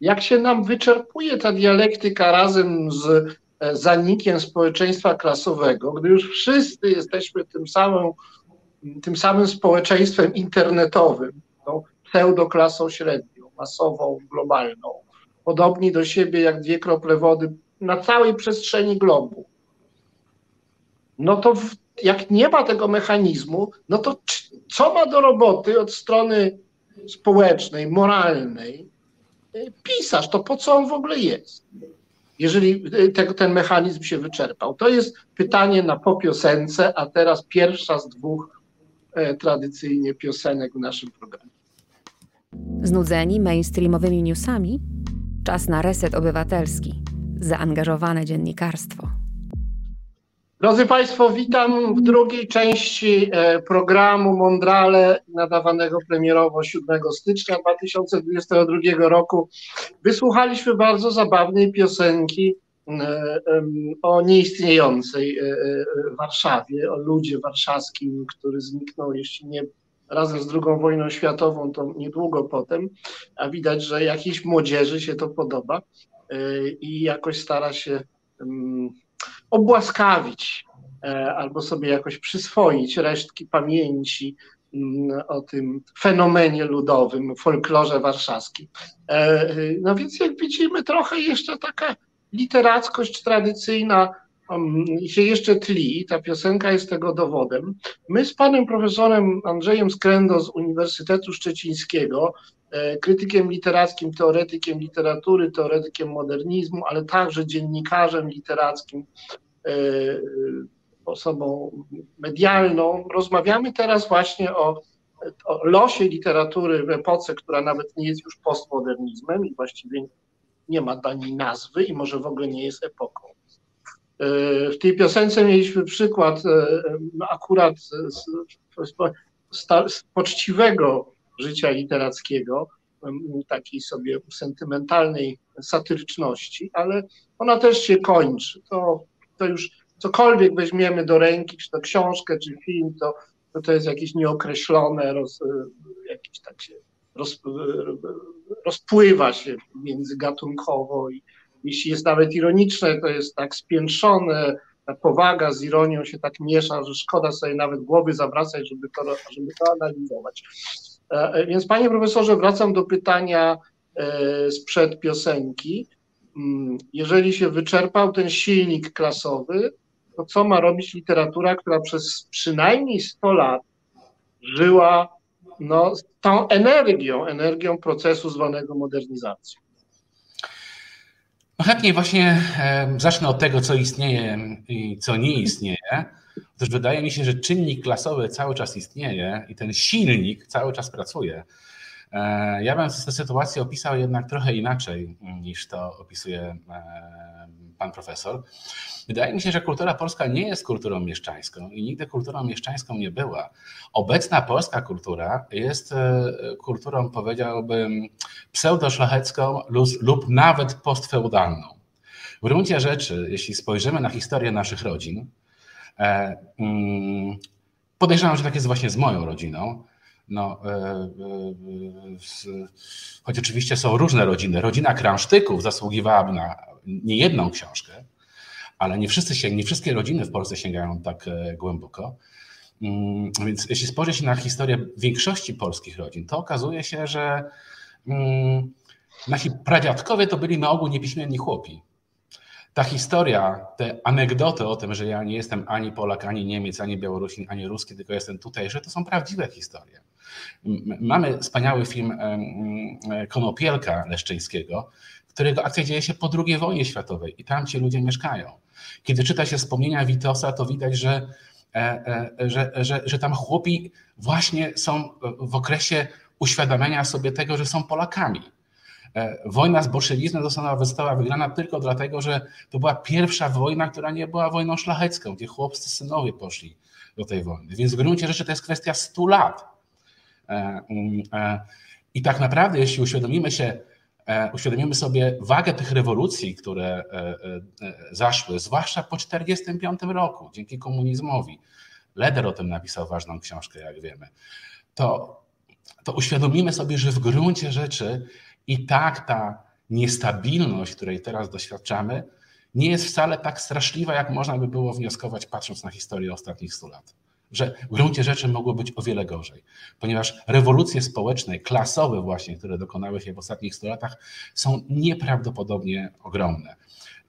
Jak się nam wyczerpuje ta dialektyka razem z zanikiem społeczeństwa klasowego, gdy już wszyscy jesteśmy tym samym, tym samym społeczeństwem internetowym, tą pseudoklasą średnią, masową, globalną, podobni do siebie jak dwie krople wody na całej przestrzeni globu. No to jak nie ma tego mechanizmu, no to co ma do roboty od strony społecznej, moralnej y, pisarz, to po co on w ogóle jest? Jeżeli y, te, ten mechanizm się wyczerpał. To jest pytanie na po piosence, a teraz pierwsza z dwóch e, tradycyjnie piosenek w naszym programie. Znudzeni mainstreamowymi newsami? Czas na reset obywatelski. Zaangażowane dziennikarstwo. Drodzy Państwo, witam w drugiej części e, programu Mondrale nadawanego premierowo 7 stycznia 2022 roku. Wysłuchaliśmy bardzo zabawnej piosenki e, o nieistniejącej e, Warszawie, o ludzie warszawskim, który zniknął, jeśli nie razem z II wojną światową, to niedługo potem, a widać, że jakiejś młodzieży się to podoba i jakoś stara się obłaskawić e, albo sobie jakoś przyswoić resztki pamięci mm, o tym fenomenie ludowym, folklorze warszawskim. E, no więc jak widzimy, trochę jeszcze taka literackość tradycyjna się jeszcze tli, ta piosenka jest tego dowodem. My z panem profesorem Andrzejem Skrendo z Uniwersytetu Szczecińskiego, e, krytykiem literackim, teoretykiem literatury, teoretykiem modernizmu, ale także dziennikarzem literackim, e, osobą medialną, rozmawiamy teraz właśnie o, o losie literatury w epoce, która nawet nie jest już postmodernizmem i właściwie nie ma dla niej nazwy i może w ogóle nie jest epoką. W tej piosence mieliśmy przykład e, akurat z, z poczciwego życia literackiego, takiej sobie sentymentalnej satyryczności, ale ona też się kończy. To, to już cokolwiek weźmiemy do ręki, czy to książkę, czy film, to, to, to jest jakieś nieokreślone, roz, jakieś tak się roz, rozpływa się międzygatunkowo i, jeśli jest nawet ironiczne, to jest tak spiętrzone, ta powaga z ironią się tak miesza, że szkoda sobie nawet głowy zawracać, żeby to, żeby to analizować. E, więc panie profesorze, wracam do pytania e, sprzed piosenki. Mm, jeżeli się wyczerpał ten silnik klasowy, to co ma robić literatura, która przez przynajmniej 100 lat żyła no, tą energią, energią procesu zwanego modernizacją? Chętnie właśnie zacznę od tego, co istnieje i co nie istnieje. Otóż wydaje mi się, że czynnik klasowy cały czas istnieje i ten silnik cały czas pracuje. E, ja bym tę sytuację opisał jednak trochę inaczej niż to opisuje pan profesor. Wydaje mi się, że kultura polska nie jest kulturą mieszczańską i nigdy kulturą mieszczańską nie była. Obecna polska kultura jest e, kulturą, powiedziałbym, pseudoszlachecką lub nawet postfeudalną. W gruncie rzeczy, jeśli spojrzymy na historię naszych rodzin, e, mm, podejrzewam, że tak jest właśnie z moją rodziną, no, e, choć oczywiście są różne rodziny. Rodzina Kransztyków zasługiwałaby na nie jedną książkę, ale nie, wszyscy się, nie wszystkie rodziny w Polsce sięgają tak e, głęboko. Mm, więc jeśli spojrzeć na historię większości polskich rodzin, to okazuje się, że mm, nasi pradziadkowie to byli na ogół niepiśmienni chłopi. Ta historia, te anegdoty o tym, że ja nie jestem ani Polak, ani Niemiec, ani Białorusin, ani Ruski, tylko jestem tutejszy, to są prawdziwe historie. Mamy wspaniały film Konopielka Leszczyńskiego, którego akcja dzieje się po II wojnie światowej i tam ci ludzie mieszkają. Kiedy czyta się wspomnienia Witosa, to widać, że, e, e, że, że, że tam chłopi właśnie są w okresie uświadamiania sobie tego, że są Polakami. E, wojna z bolszewizmem została, została wygrana tylko dlatego, że to była pierwsza wojna, która nie była wojną szlachecką, gdzie chłopcy synowie poszli do tej wojny. Więc w gruncie rzeczy to jest kwestia 100 lat. Mm, I tak naprawdę, jeśli uświadomimy się, E, uświadomimy sobie wagę tych rewolucji, które e, e, zaszły, zwłaszcza po 1945 roku, dzięki komunizmowi. Leder o tym napisał ważną książkę, jak wiemy. To, to uświadomimy sobie, że w gruncie rzeczy i tak ta niestabilność, której teraz doświadczamy, nie jest wcale tak straszliwa, jak można by było wnioskować, patrząc na historię ostatnich 100 lat że w gruncie rzeczy mogło być o wiele gorzej, ponieważ rewolucje społeczne, klasowe właśnie, które dokonały się w ostatnich 100 latach, są nieprawdopodobnie ogromne,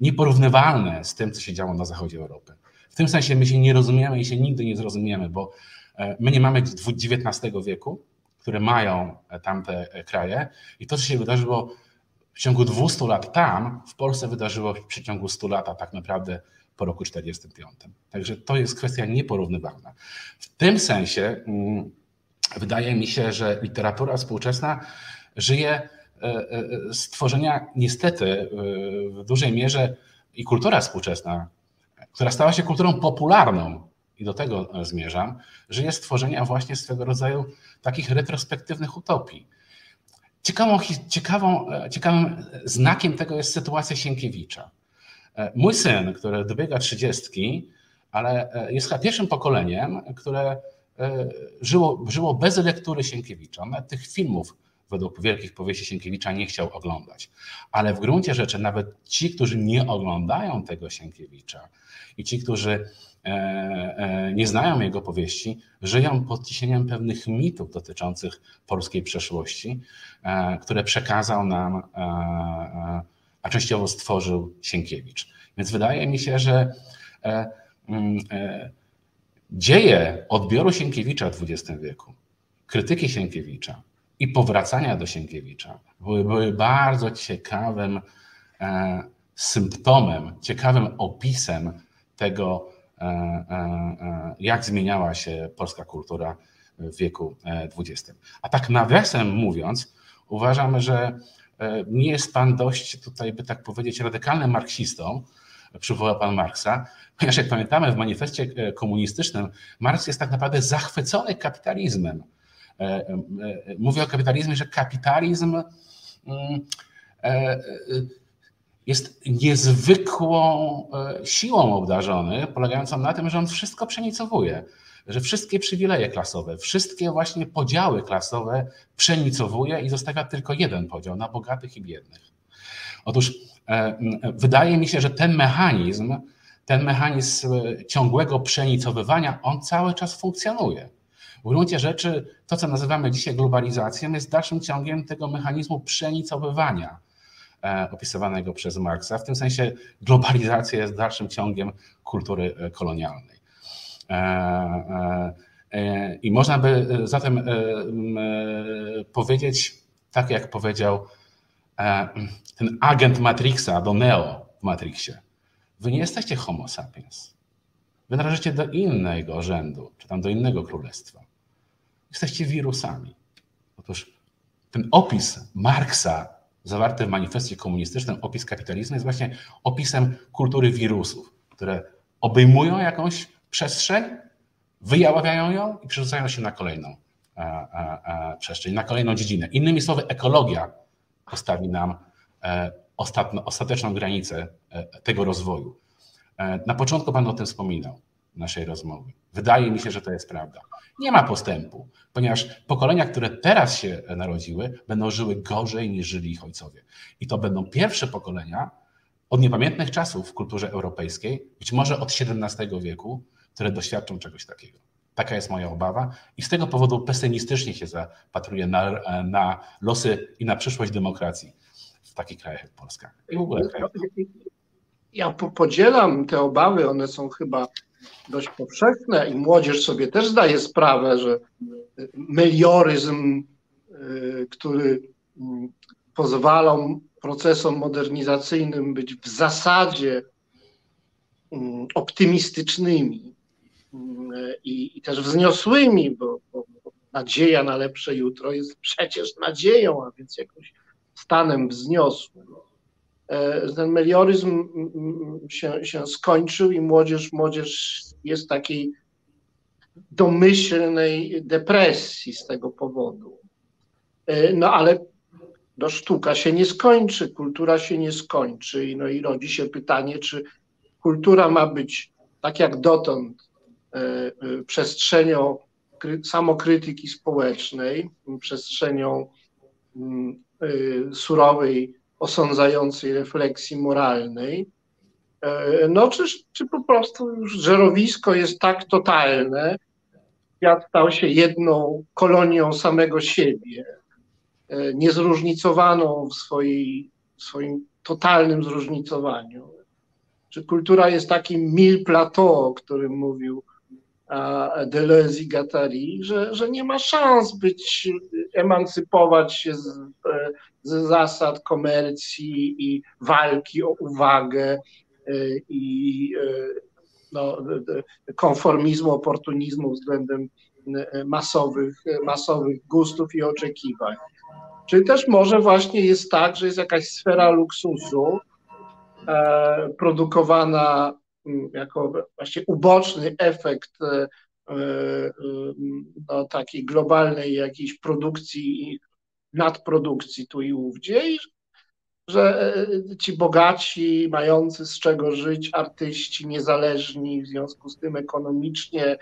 nieporównywalne z tym, co się działo na zachodzie Europy. W tym sensie my się nie rozumiemy i się nigdy nie zrozumiemy, bo e, my nie mamy XIX wieku, które mają e, tamte e, kraje. I to, co się wydarzyło w ciągu 200 lat tam, w Polsce wydarzyło w przeciągu 100 lat, tak naprawdę po roku 1945. Także to jest kwestia nieporównywalna. W tym sensie mm, wydaje mi się, że literatura współczesna żyje e, e, tworzenia niestety e, w dużej mierze i kultura współczesna, która stała się kulturą popularną, i do tego zmierzam, żyje z tworzenia właśnie swego rodzaju takich retrospektywnych utopii. Ciekawą, ciekawą, ciekawym znakiem tego jest sytuacja Sienkiewicza. E, mój syn, który dobiega trzydziestki, ale e, jest chyba pierwszym pokoleniem, które e, żyło, żyło bez lektury Sienkiewicza. Nawet tych filmów według wielkich powieści Sienkiewicza nie chciał oglądać. Ale w gruncie rzeczy nawet ci, którzy nie oglądają tego Sienkiewicza i ci, którzy nie znają jego powieści, żyją pod ciśnieniem pewnych mitów dotyczących polskiej przeszłości, które przekazał nam a częściowo stworzył Sienkiewicz. Więc wydaje mi się, że mm, dzieje odbioru Sienkiewicza w XX wieku, krytyki Sienkiewicza i powracania do Sienkiewicza były, były bardzo ciekawym symptomem, ciekawym opisem tego, jak zmieniała się polska kultura w wieku XX. A tak nawiasem mówiąc, uważam, że E, nie jest pan dość tutaj, by tak powiedzieć, radykalnym marksistą, przywołał pan Marksa, ponieważ jak pamiętamy w manifestie e, komunistycznym, Marks jest tak naprawdę zachwycony kapitalizmem. E, mówi o kapitalizmie, że kapitalizm mm, jest niezwykłą siłą obdarzony, polegającą na tym, że on wszystko przenicowuje że wszystkie przywileje klasowe, wszystkie właśnie podziały klasowe przenicowuje i zostawia tylko jeden podział na bogatych i biednych. Otóż e, wydaje mi się, że ten mechanizm, ten mechanizm e, ciągłego przenicowywania, on cały czas funkcjonuje. W gruncie rzeczy to, co nazywamy dzisiaj globalizacją, jest dalszym ciągiem tego mechanizmu przenicowywania e, opisywanego przez Marksa. W tym sensie globalizacja jest dalszym ciągiem kultury kolonialnej. E, e, e, I można by zatem powiedzieć, tak jak powiedział ten agent Matrixa do Neo w Matrixie, wy nie jesteście homo sapiens. Wy należycie do innego rzędu, czy tam do innego królestwa. Jesteście wirusami. Otóż ten opis Marksa zawarty w manifestie komunistycznym, opis kapitalizmu jest właśnie opisem kultury wirusów, które obejmują jakąś przestrzeń, wyjaławiają ją i przerzucają się na kolejną e, e, e, przestrzeń, na kolejną dziedzinę. Innymi słowy, ekologia postawi nam ostatno, ostateczną granicę tego rozwoju. Na początku Pan o tym wspominał naszej rozmowy. Wydaje mi się, że to jest prawda. Nie ma postępu, ponieważ pokolenia, które teraz się narodziły, będą żyły gorzej niż żyli ich ojcowie. I to będą pierwsze pokolenia od niepamiętnych czasów w kulturze europejskiej, być może od XVII wieku, które doświadczą czegoś takiego. Taka jest moja obawa i z tego powodu pesymistycznie się zapatruję na, na losy i na przyszłość demokracji w takich krajach jak Polska i w ogóle krajach. Ja podzielam te obawy, one są chyba dość powszechne i młodzież sobie też zdaje sprawę, że melioryzm, y, który mm, pozwalał procesom modernizacyjnym być w zasadzie mm, optymistycznymi, i, i też wzniosłymi, bo, bo, nadzieja na lepsze jutro jest przecież nadzieją, a więc jakimś stanem wzniosłym. E, ten melioryzm się, się skończył i młodzież, młodzież jest takiej domyślnej depresji z tego powodu. E, no ale no, sztuka się nie skończy, kultura się nie skończy. No i rodzi się pytanie, czy kultura ma być tak jak dotąd przestrzenią samokrytyki społecznej, przestrzenią mm, e, surowej, osądzającej refleksji moralnej, no czy, czy po prostu już żerowisko jest tak totalne, świat stał się jedną kolonią samego siebie, niezróżnicowaną w, swojej, swoim totalnym zróżnicowaniu. Czy kultura jest takim mil plateau, o którym mówił Deleuze i Gattari, że, że nie ma szans być, emancypować się z, z zasad komercji i walki o uwagę e, i e, no, konformizmu, oportunizmu względem e, masowych, masowych gustów i oczekiwań. Czyli też może właśnie jest tak, że jest jakaś sfera luksusu produkowana Mm, jako właśnie uboczny efekt e, e, no, takiej globalnej jakiejś produkcji, nadprodukcji tu i ówdzie, i że e, ci bogaci, mający z czego żyć, artyści niezależni, w związku z tym ekonomicznie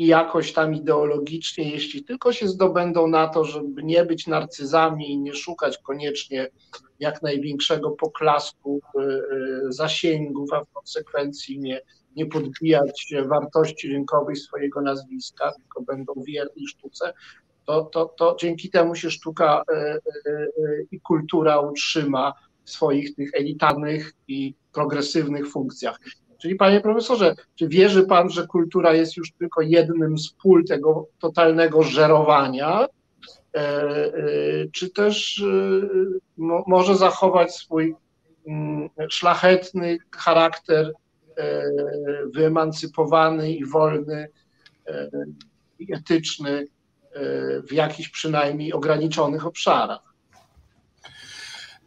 i jakoś tam ideologicznie, jeśli tylko się zdobędą na to, żeby nie być narcyzami i nie szukać koniecznie jak największego poklasku, y, y, zasięgów, a w konsekwencji nie, nie podbijać wartości rynkowej swojego nazwiska, tylko będą wierni sztuce, to, to, to dzięki temu się sztuka y, i kultura utrzyma w swoich tych elitarnych i progresywnych funkcjach. Czyli panie profesorze, czy wierzy pan, że kultura jest już tylko jednym z pól tego totalnego żerowania, czy też może zachować swój mm, szlachetny charakter, wyemancypowany i wolny, i etyczny w jakichś przynajmniej ograniczonych obszarach?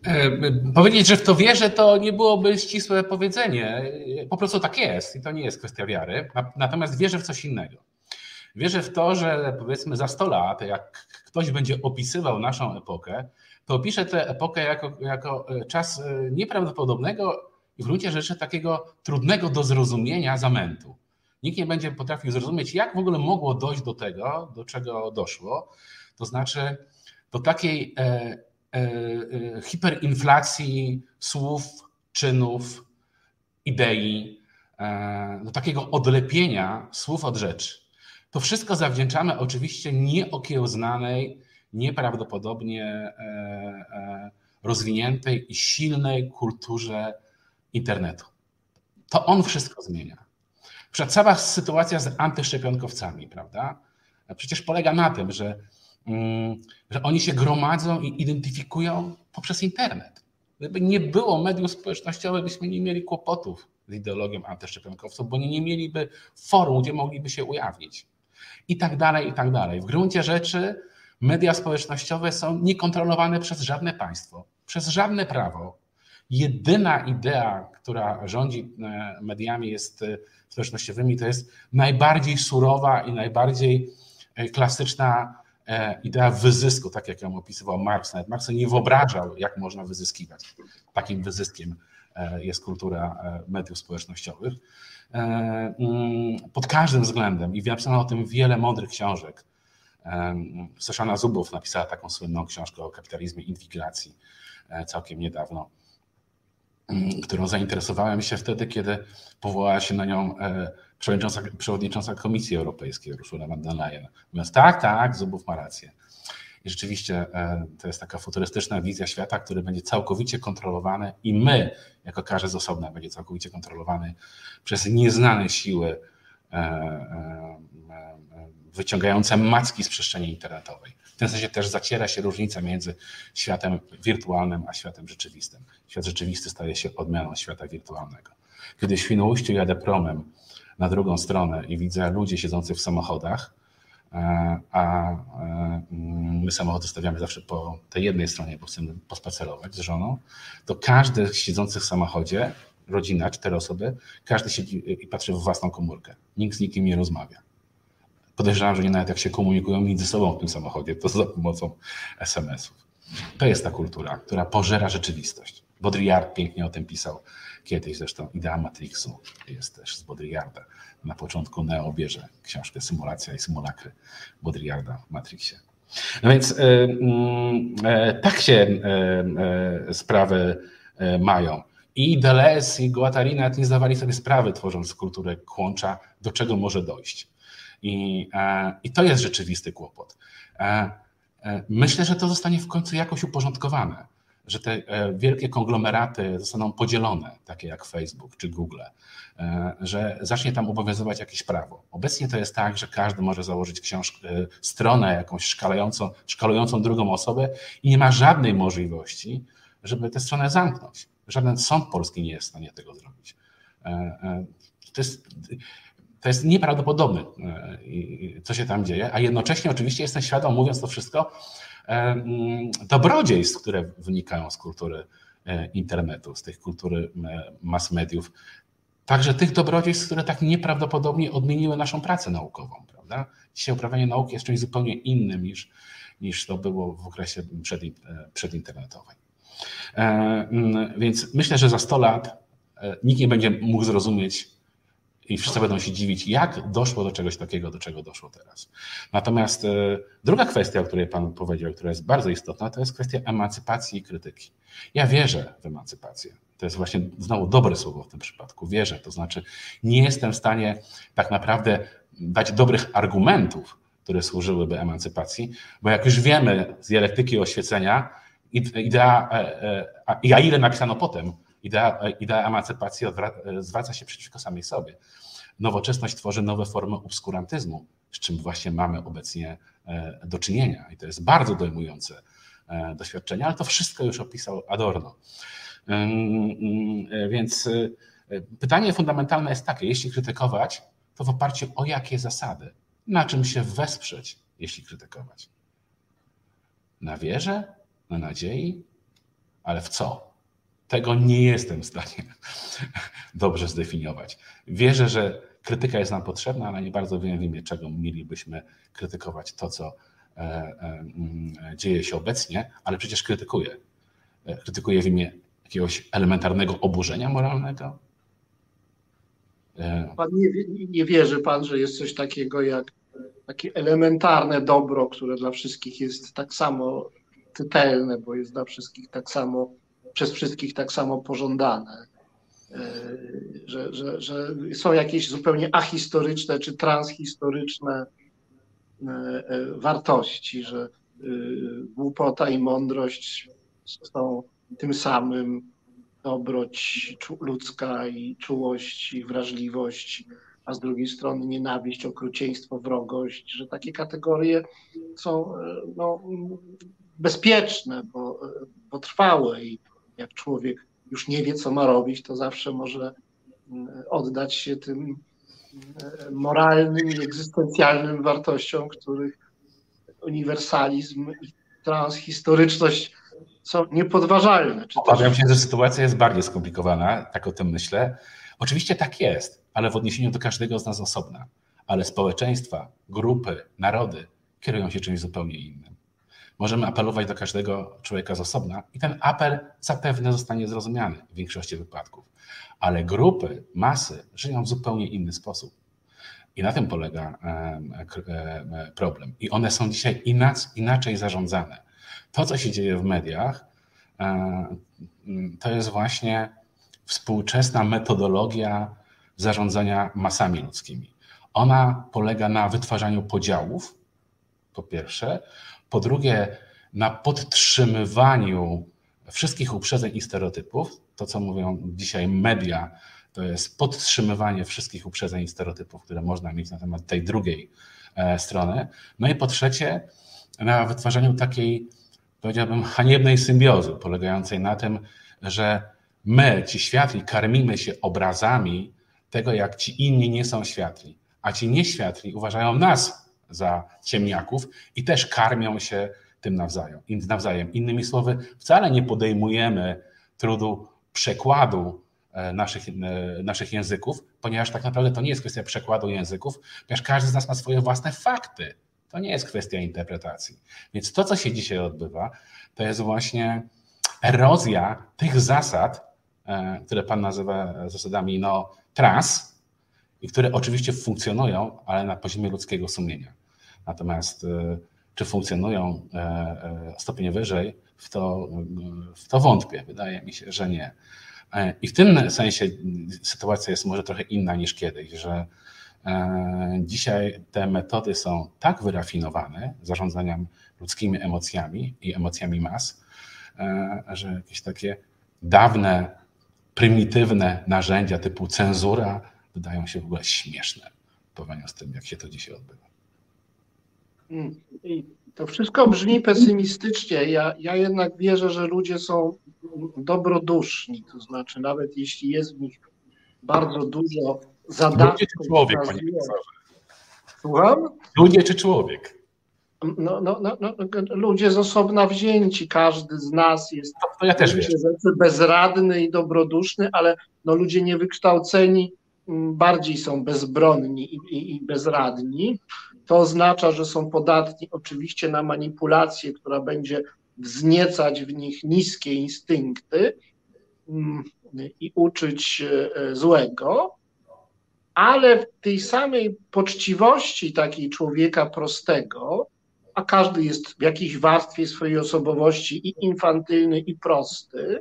E, powiedzieć, że w to wierzę, to nie byłoby ścisłe powiedzenie. Po prostu tak jest i to nie jest kwestia wiary. Natomiast wierzę w coś innego. Wierzę w to, że powiedzmy za 100 lat, jak ktoś będzie opisywał naszą epokę, to opisze tę epokę jako, jako e, czas e, nieprawdopodobnego i w gruncie rzeczy takiego trudnego do zrozumienia zamętu. Nikt nie będzie potrafił zrozumieć, jak w ogóle mogło dojść do tego, do czego doszło. To znaczy do takiej hiperinflacji słów, czynów, idei, e, do takiego odlepienia słów od rzeczy. To wszystko zawdzięczamy oczywiście nieokiełznanej, nieprawdopodobnie rozwiniętej i silnej kulturze internetu. To on wszystko zmienia. Przed cała sytuacja z antyszczepionkowcami, prawda? Przecież polega na tym, że że oni się gromadzą i identyfikują poprzez internet. Gdyby nie było mediów społecznościowych, byśmy nie mieli kłopotów z ideologią antyszczepionkowców, bo nie, nie mieliby forum, gdzie mogliby się ujawnić. I tak dalej, i tak dalej. W gruncie rzeczy media społecznościowe są niekontrolowane przez żadne państwo, przez żadne prawo. Jedyna idea, która rządzi e, mediami jest e, społecznościowymi, to jest najbardziej surowa i najbardziej e, klasyczna idea wyzysku, tak jak ją opisywał Marx. Nawet Marx nie wyobrażał, jak można wyzyskiwać. Takim wyzyskiem e, jest kultura e, mediów społecznościowych. Mm, pod każdym względem i napisano o tym wiele mądrych książek. Soszana Zubow napisała taką słynną książkę o kapitalizmie inwigilacji całkiem niedawno, którą zainteresowałem się wtedy, kiedy powołała się na nią przewodnicząca, przewodnicząca Komisji Europejskiej Ursula von der Leyen. Mówiąc, tak, tak, Zubów ma rację. I rzeczywiście e, to jest taka futurystyczna wizja świata, który będzie całkowicie kontrolowany i my, jako każdy z osobna, będzie całkowicie kontrolowany przez nieznane siły e, e, wyciągające macki z przestrzeni internetowej. W tym sensie też zaciera się różnica między światem wirtualnym a światem rzeczywistym. Świat rzeczywisty staje się odmianą świata wirtualnego. Kiedy w Świnoujściu jadę promem na drugą stronę i widzę ludzi siedzących w samochodach, e, a e, my samochody stawiamy zawsze po tej jednej stronie, bo chcemy pospacerować z żoną, to każdy siedzący w samochodzie, rodzina, cztery osoby, każdy siedzi i patrzy w własną komórkę. Nikt z nikim nie rozmawia. Podejrzewam, że nie nawet jak się komunikują między sobą w tym samochodzie, to za pomocą SMS-ów. To jest ta kultura, która pożera rzeczywistość. Baudrillard pięknie o tym pisał kiedyś, zresztą idea Matrixu jest też z Baudrillarda. Na początku Neo bierze książkę Symulacja i symulakry Baudrillarda w Matrixie. No więc e, mm, e, tak się e, sprawy mają. I Deleuze i Guattari nawet nie zdawali sobie sprawy, tworząc kulturę kłącza, do czego może dojść. I, I to jest rzeczywisty kłopot. Myślę, że to zostanie w końcu jakoś uporządkowane że te e, wielkie konglomeraty zostaną podzielone, takie jak Facebook czy Google, e, że zacznie tam obowiązywać jakieś prawo. Obecnie to jest tak, że każdy może założyć e, stronę jakąś szkalującą, szkalującą drugą osobę i nie ma żadnej możliwości, żeby tę stronę zamknąć. Żaden sąd polski nie jest w stanie tego zrobić. To jest, to jest nieprawdopodobne, co się tam dzieje, a jednocześnie oczywiście jestem świadom, mówiąc to wszystko, Mm, dobrodziejstw, które wynikają z kultury e, internetu, z tych kultury mass mediów. Także tych dobrodziejstw, które tak nieprawdopodobnie odmieniły naszą pracę naukową. Prawda? Dzisiaj uprawianie nauki jest czymś zupełnie innym niż, niż to było w okresie przed, e, przedinternetowym. E, mm, więc myślę, że za 100 lat nikt nie będzie mógł zrozumieć i wszyscy będą się dziwić, jak doszło do czegoś takiego, do czego doszło teraz. Natomiast e, druga kwestia, o której Pan powiedział, która jest bardzo istotna, to jest kwestia emancypacji i krytyki. Ja wierzę w emancypację. To jest właśnie znowu dobre słowo w tym przypadku. Wierzę, to znaczy nie jestem w stanie tak naprawdę dać dobrych argumentów, które służyłyby emancypacji, bo jak już wiemy z dialektyki oświecenia, idea, e, e, a ile napisano potem, Idea, idea emancypacji zwraca się przeciwko samej sobie. Nowoczesność tworzy nowe formy obskurantyzmu, z czym właśnie mamy obecnie do czynienia. I to jest bardzo dojmujące doświadczenie, ale to wszystko już opisał Adorno. Więc pytanie fundamentalne jest takie: jeśli krytykować, to w oparciu o jakie zasady? Na czym się wesprzeć, jeśli krytykować? Na wierze? Na nadziei? Ale w co? Tego nie jestem w stanie [LAUGHS] dobrze zdefiniować. Wierzę, że krytyka jest nam potrzebna, ale nie bardzo wiem w imię czego mielibyśmy krytykować to, co e, e, mm, dzieje się obecnie, ale przecież krytykuję. E, krytykuję w imię jakiegoś elementarnego oburzenia moralnego, pan nie, nie wierzy pan, że jest coś takiego jak takie elementarne dobro, które dla wszystkich jest tak samo czytelne, bo jest dla wszystkich tak samo, przez wszystkich tak samo pożądane. E, że, że, że są jakieś zupełnie ahistoryczne czy transhistoryczne e, wartości, że głupota i mądrość są tym samym, dobroć ludzka i czułość i wrażliwość, a z drugiej strony nienawiść, okrucieństwo, wrogość, że takie kategorie są e, no, bezpieczne, bo, bo trwałe i jak człowiek już nie wie, co ma robić, to zawsze może mm, oddać się tym e, moralnym i egzystencjalnym wartościom, których uniwersalizm i transhistoryczność są niepodważalne. Czy Obawiam się, że sytuacja jest bardziej skomplikowana, tak o tym myślę. Oczywiście tak jest, ale w odniesieniu do każdego z nas osobna. Ale społeczeństwa, grupy, narody kierują się czymś zupełnie innym. Możemy apelować do każdego człowieka z osobna i ten apel zapewne zostanie zrozumiany w większości wypadków. Ale grupy, masy żyją w zupełnie inny sposób. I na tym polega problem. I one są dzisiaj inaczej zarządzane to, co się dzieje w mediach, e, to jest właśnie współczesna metodologia zarządzania masami ludzkimi. Ona polega na wytwarzaniu podziałów, po pierwsze, po drugie, na podtrzymywaniu wszystkich uprzedzeń i stereotypów. To, co mówią dzisiaj media, to jest podtrzymywanie wszystkich uprzedzeń i stereotypów, które można mieć na temat tej drugiej e, strony. No i po trzecie, na wytwarzaniu takiej powiedziałbym, haniebnej symbiozy, polegającej na tym, że my, ci światli, karmimy się obrazami tego, jak ci inni nie są światli, a ci nieświatli uważają nas za ciemniaków i też karmią się tym nawzajem. nawzajem. Innymi słowy, wcale nie podejmujemy trudu przekładu e, naszych, e, naszych języków, ponieważ tak naprawdę to nie jest kwestia przekładu języków, ponieważ każdy z nas ma swoje własne fakty. To nie jest kwestia interpretacji. Więc to, co się dzisiaj odbywa, to jest właśnie erozja tych zasad, e, które Pan nazywa zasadami no, trans, i które oczywiście funkcjonują, ale na poziomie ludzkiego sumienia. Natomiast e, czy funkcjonują e, stopień wyżej, w to, w to wątpię. Wydaje mi się, że nie. I w tym sensie sytuacja jest może trochę inna niż kiedyś, że E, dzisiaj te metody są tak wyrafinowane zarządzaniem ludzkimi emocjami i emocjami mas, e, że jakieś takie dawne, prymitywne narzędzia typu cenzura wydają się w ogóle śmieszne w porównaniu z tym, jak się to dzisiaj odbywa. Mm, I to wszystko brzmi pesymistycznie. Ja, ja jednak wierzę, że ludzie są dobroduszni, to znaczy nawet jeśli jest w nich bardzo dużo zadatków. Ludzie czy człowiek, panie Słucham? Ludzie czy człowiek? No, no, no, no, ludzie z osobna wzięci, każdy z nas jest to, to ja też bezradny i dobroduszny, ale no, ludzie niewykształceni mm, bardziej są bezbronni i, i, i bezradni. To oznacza, że są podatni oczywiście na manipulację, która będzie wzniecać w nich niskie instynkty mm, i uczyć e, złego, ale w tej samej poczciwości takiej człowieka prostego, a każdy jest w jakiejś warstwie swojej osobowości i infantylny, i prosty,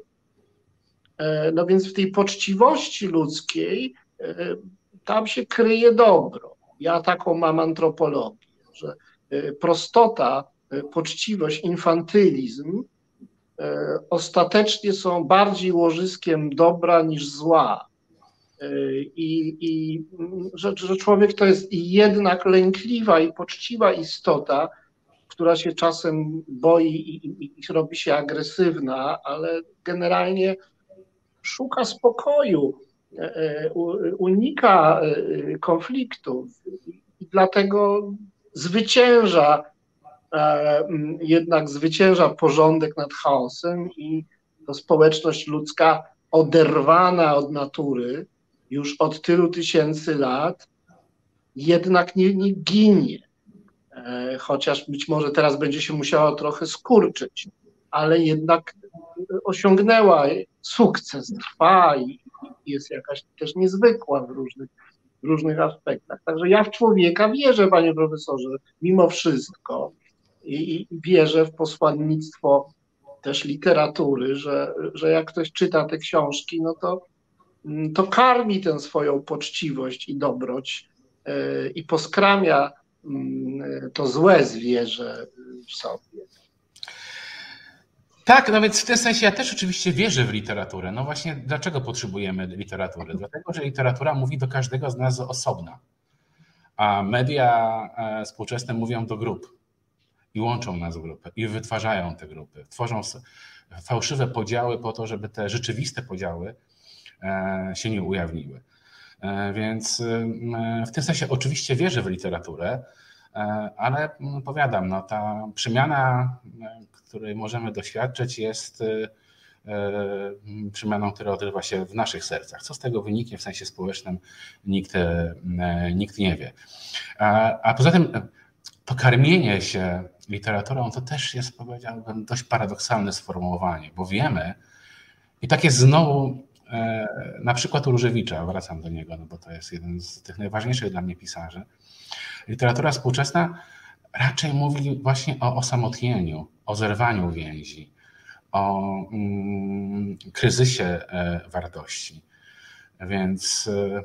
e, no więc w tej poczciwości ludzkiej e, tam się kryje dobro. Ja taką mam antropologię, że e, prostota, poczciwość, infantylizm ostatecznie są bardziej łożyskiem dobra niż zła. I, i że, że człowiek to jest jednak lękliwa i poczciwa istota, która się czasem boi i, i, i robi się agresywna, ale generalnie szuka spokoju, e, e, unika e, konfliktów i dlatego zwycięża, jednak zwycięża porządek nad chaosem i to społeczność ludzka oderwana od natury już od tylu tysięcy lat jednak nie, nie ginie. E, chociaż być może teraz będzie się musiała trochę skurczyć, ale jednak osiągnęła sukces, trwa i jest jakaś też niezwykła w różnych, w różnych aspektach. Także ja w człowieka wierzę, panie profesorze, mimo wszystko i, i wierzę w posłannictwo też literatury, że, że jak ktoś czyta te książki, no to, to karmi tę swoją poczciwość i dobroć yy, i poskramia Mm, to złe zwierzę w sobie. Tak, no więc w tym sensie ja też oczywiście wierzę w literaturę. No właśnie, dlaczego potrzebujemy literatury? Dlatego, że literatura mówi do każdego z nas osobna, a media e, współczesne mówią do grup i łączą nas w grupy i wytwarzają te grupy. Tworzą fałszywe podziały po to, żeby te rzeczywiste podziały e, się nie ujawniły. E, więc w tym sensie oczywiście wierzę w literaturę, ale powiadam, no, ta przemiana, której możemy doświadczyć, jest przemianą, która odrywa się w naszych sercach. Co z tego wyniknie w sensie społecznym, nikt, nikt nie wie. A, a poza tym to karmienie się literaturą to też jest, powiedziałbym, dość paradoksalne sformułowanie, bo wiemy, i tak jest znowu E, na przykład u Różewicza, wracam do niego, no bo to jest jeden z tych najważniejszych dla mnie pisarzy. Literatura współczesna raczej mówi właśnie o osamotnieniu, o zerwaniu więzi, o mm, kryzysie e, wartości. Więc e,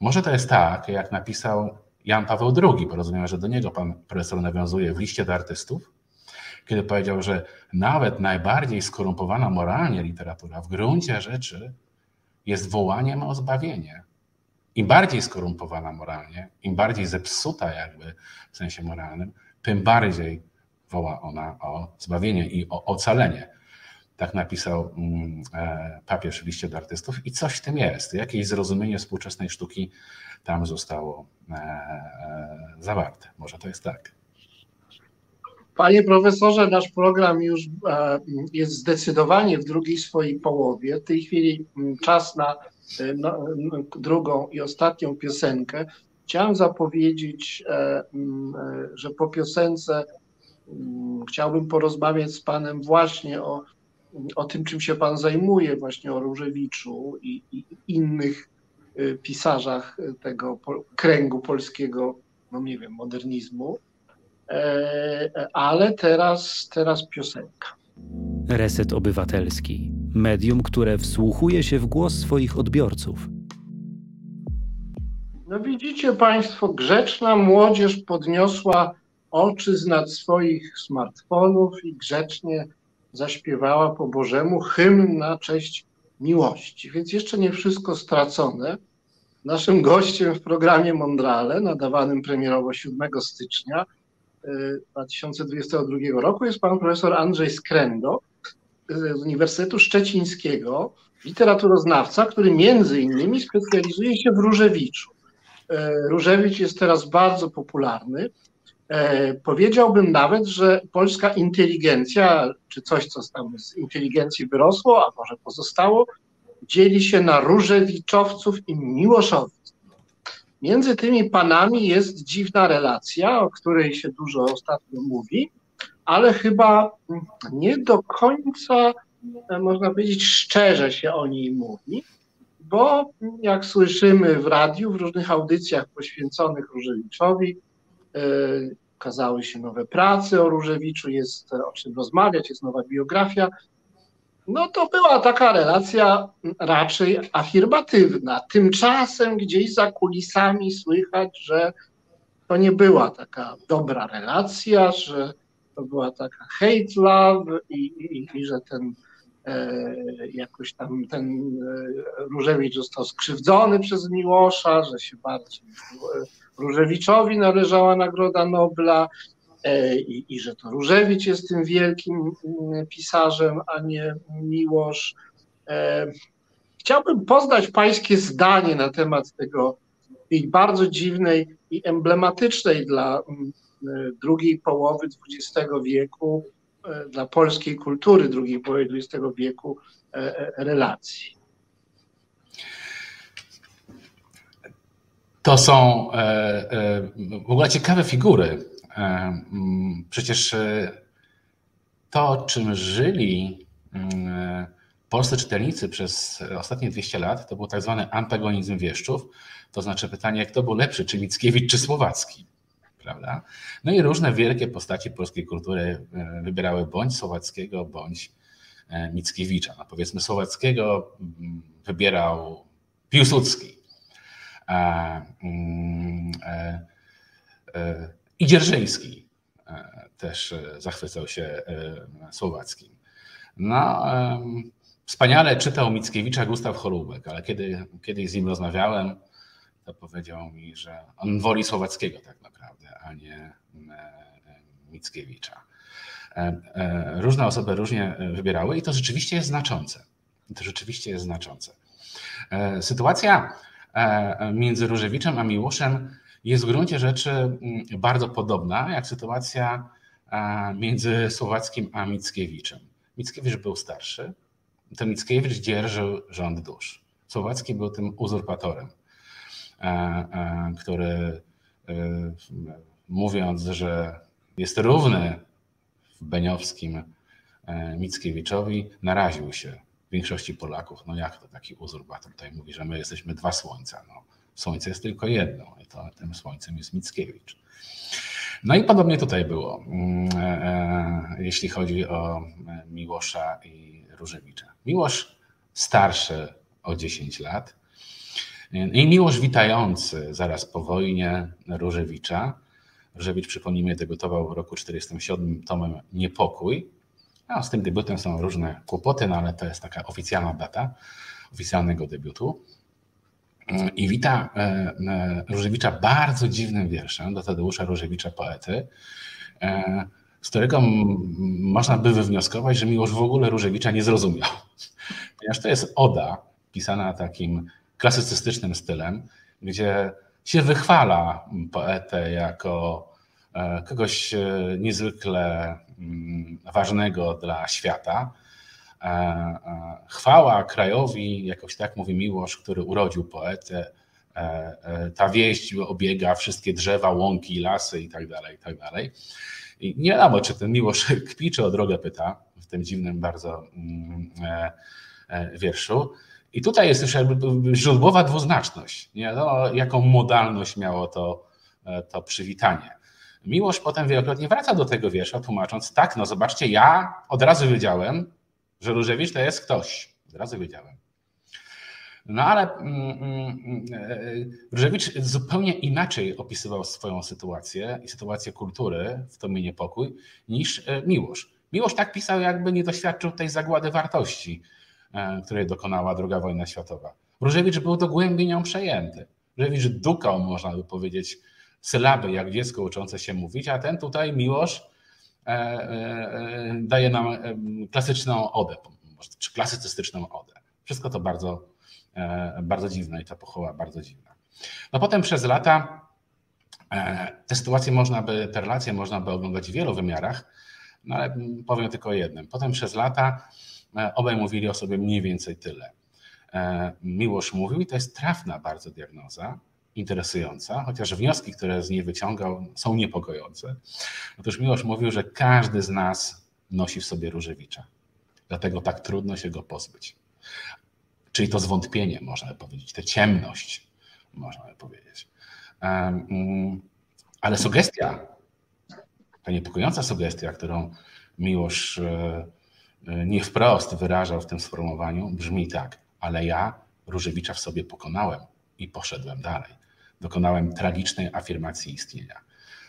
może to jest tak, jak napisał Jan Paweł II, bo rozumiem, że do niego pan profesor nawiązuje w liście do artystów, kiedy powiedział, że nawet najbardziej skorumpowana moralnie literatura w gruncie rzeczy jest wołaniem o zbawienie. Im bardziej skorumpowana moralnie, im bardziej zepsuta jakby w sensie moralnym, tym bardziej woła ona o zbawienie i o ocalenie. Tak napisał mm, e, papież w liście do artystów i coś w tym jest. Jakieś zrozumienie współczesnej sztuki tam zostało e, e, zawarte. Może to jest tak. Panie profesorze, nasz program już jest zdecydowanie w drugiej swojej połowie. W tej chwili mm, czas na no, drugą i ostatnią piosenkę. Chciałem zapowiedzieć, e, mm, że po piosence mm, chciałbym porozmawiać z Panem właśnie o, o tym, czym się Pan zajmuje, właśnie o Różewiczu i, i innych pisarzach tego kręgu polskiego, no nie wiem, modernizmu. E, ale teraz, teraz piosenka. Reset Obywatelski. Medium, które wsłuchuje się w głos swoich odbiorców. No widzicie Państwo, grzeczna młodzież podniosła oczy z nad swoich smartfonów i grzecznie zaśpiewała po Bożemu hymn na cześć miłości. Więc jeszcze nie wszystko stracone. Naszym gościem w programie Mondrale, nadawanym premierowo 7 stycznia, 2022 roku jest pan profesor Andrzej Skrendo z Uniwersytetu Szczecińskiego, literaturoznawca, który między innymi specjalizuje się w Różewiczu. E, Różewicz jest teraz bardzo popularny. E, powiedziałbym nawet, że polska inteligencja, czy coś, co tam z inteligencji wyrosło, a może pozostało, dzieli się na różewiczowców i miłoszowców. Między tymi panami jest dziwna relacja, o której się dużo ostatnio mówi, ale chyba nie do końca, e, można powiedzieć, szczerze się o niej mówi, bo jak słyszymy w radiu, w różnych audycjach poświęconych Różewiczowi, e, ukazały się nowe prace o Różewiczu, jest o czym rozmawiać, jest nowa biografia, no to była taka relacja raczej afirmatywna. Tymczasem gdzieś za kulisami słychać, że to nie była taka dobra relacja, że to była taka hate love i, i, i że ten e, jakoś tam ten e, Różewicz został skrzywdzony przez Miłosza, że się bardziej e, Różewiczowi należała Nagroda Nobla i, i że to Różewicz jest tym wielkim mm, pisarzem, a nie Miłosz. Chciałbym poznać pańskie zdanie na temat tego bardzo dziwnej i emblematycznej dla mm, drugiej połowy XX wieku, e, dla polskiej kultury drugiej połowy XX wieku e, e, relacji. To są w ogóle ciekawe figury. Przecież to, czym żyli polscy czytelnicy przez ostatnie 200 lat, to był tak zwany antagonizm wieszczów. To znaczy pytanie, kto był lepszy, czy Mickiewicz, czy Słowacki prawda? No i różne wielkie postaci polskiej kultury e, wybierały bądź Słowackiego, bądź e, Mickiewicza. No powiedzmy Słowackiego mm, wybierał Piłsudski mm, e, i Dzierżyński też zachwycał się Słowackim. No, wspaniale czytał Mickiewicza Gustaw Cholubek, ale kiedy kiedyś z nim rozmawiałem, to powiedział mi, że on woli Słowackiego tak naprawdę a nie e, Mickiewicza. E, e, różne osoby różnie wybierały i to rzeczywiście jest znaczące. To rzeczywiście jest znaczące. Sytuacja między Różewiczem a Miłoszem jest w gruncie rzeczy mm, bardzo podobna jak sytuacja między Słowackim a Mickiewiczem. Mickiewicz był starszy, to Mickiewicz dzierżył rząd dusz. Słowacki był tym uzurpatorem, który mówiąc, że jest równy w Beniowskim e, Mickiewiczowi, naraził się większości Polaków. No jak to taki uzurpator tutaj mówi, że my jesteśmy dwa słońca. No, słońce jest tylko jedno i to tym słońcem jest Mickiewicz. No i podobnie tutaj było, mm, e, e, jeśli chodzi o Miłosza i Różewicza. Miłosz starszy o 10 lat i Miłosz witający zaraz po wojnie Różewicza, Różewicz, przypomnijmy, debiutował w roku 1947 tomem Niepokój. No, z tym debiutem są różne kłopoty, no ale to jest taka oficjalna data oficjalnego debiutu. I wita e, e, Różewicza bardzo dziwnym wierszem do Tadeusza Różewicza, poety, e, z którego można by wywnioskować, że Miłosz w ogóle Różewicza nie zrozumiał. [LAUGHS] Ponieważ to jest oda pisana takim klasycystycznym stylem, gdzie się wychwala poetę jako e, kogoś e, niezwykle mm, ważnego dla świata. E, chwała krajowi, jakoś tak mówi Miłosz, który urodził poetę. Ta wieść obiega wszystkie drzewa, łąki, lasy i tak dalej, i tak. I nie wiadomo, czy ten Miłosz kpi, czy o drogę pyta w tym dziwnym bardzo mm, wierszu. I tutaj jest już źródłowa dwuznaczność, nie? No, jaką modalność miało to, e, to przywitanie. Miłość potem wielokrotnie wraca do tego wiersza, tłumacząc, tak, no zobaczcie, ja od razu wiedziałem, że Różewicz to jest ktoś. Od razu wiedziałem. No ale mm, mm, e, Różewicz zupełnie inaczej opisywał swoją sytuację i sytuację kultury w Tomie Niepokój niż e, Miłosz. Miłosz tak pisał, jakby nie doświadczył tej zagłady wartości której dokonała II wojna światowa. Różewicz był dogłębnie nią przejęty. Różewicz dukał, można by powiedzieć, sylaby, jak dziecko uczące się mówić, a ten tutaj Miłosz e, e, daje nam klasyczną odę, czy klasycystyczną odę. Wszystko to bardzo, bardzo dziwne i ta pochoła bardzo dziwna. No potem przez lata te sytuacje można by, te relacje można by oglądać w wielu wymiarach, no ale powiem tylko o jednym. Potem przez lata E, obaj mówili o sobie mniej więcej tyle. E, Miłosz mówił, i to jest trafna bardzo diagnoza, interesująca, chociaż wnioski, które z niej wyciągał, są niepokojące. Otóż Miłosz mówił, że każdy z nas nosi w sobie Różewicza. Dlatego tak trudno się go pozbyć. Czyli to zwątpienie, można by powiedzieć, tę ciemność, można by powiedzieć. E, mm, ale sugestia, ta niepokojąca sugestia, którą Miłosz E, nie wprost wyrażał w tym sformułowaniu, brzmi tak, ale ja Różewicza w sobie pokonałem i poszedłem dalej. Dokonałem tragicznej afirmacji istnienia.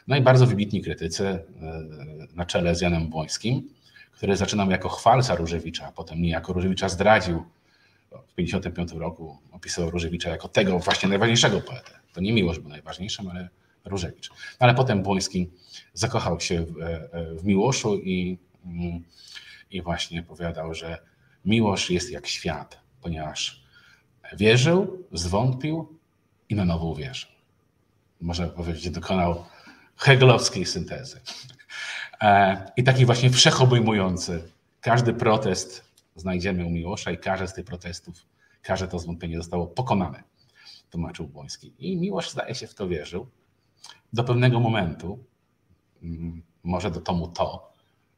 No i bardzo wybitni krytycy na czele z Janem Błońskim, który zaczynał jako chwalca Różewicza, a potem niejako Różewicza zdradził. W 1955 roku opisywał Różewicza jako tego właśnie najważniejszego poetę. To nie Miłosz był najważniejszym, ale Różewicz. Ale potem Błoński zakochał się w, w Miłoszu i, i właśnie powiadał, że Miłosz jest jak świat, ponieważ wierzył, zwątpił i na nowo uwierzył. Można powiedzieć, dokonał hegelowskiej syntezy. E, I taki właśnie wszechobejmujący. Każdy protest znajdziemy u Miłosza i każdy z tych protestów, każde to zwątpienie zostało pokonane, tłumaczył Błoński. I Miłosz zdaje się w to wierzył. Do pewnego momentu, mm, może do tomu to,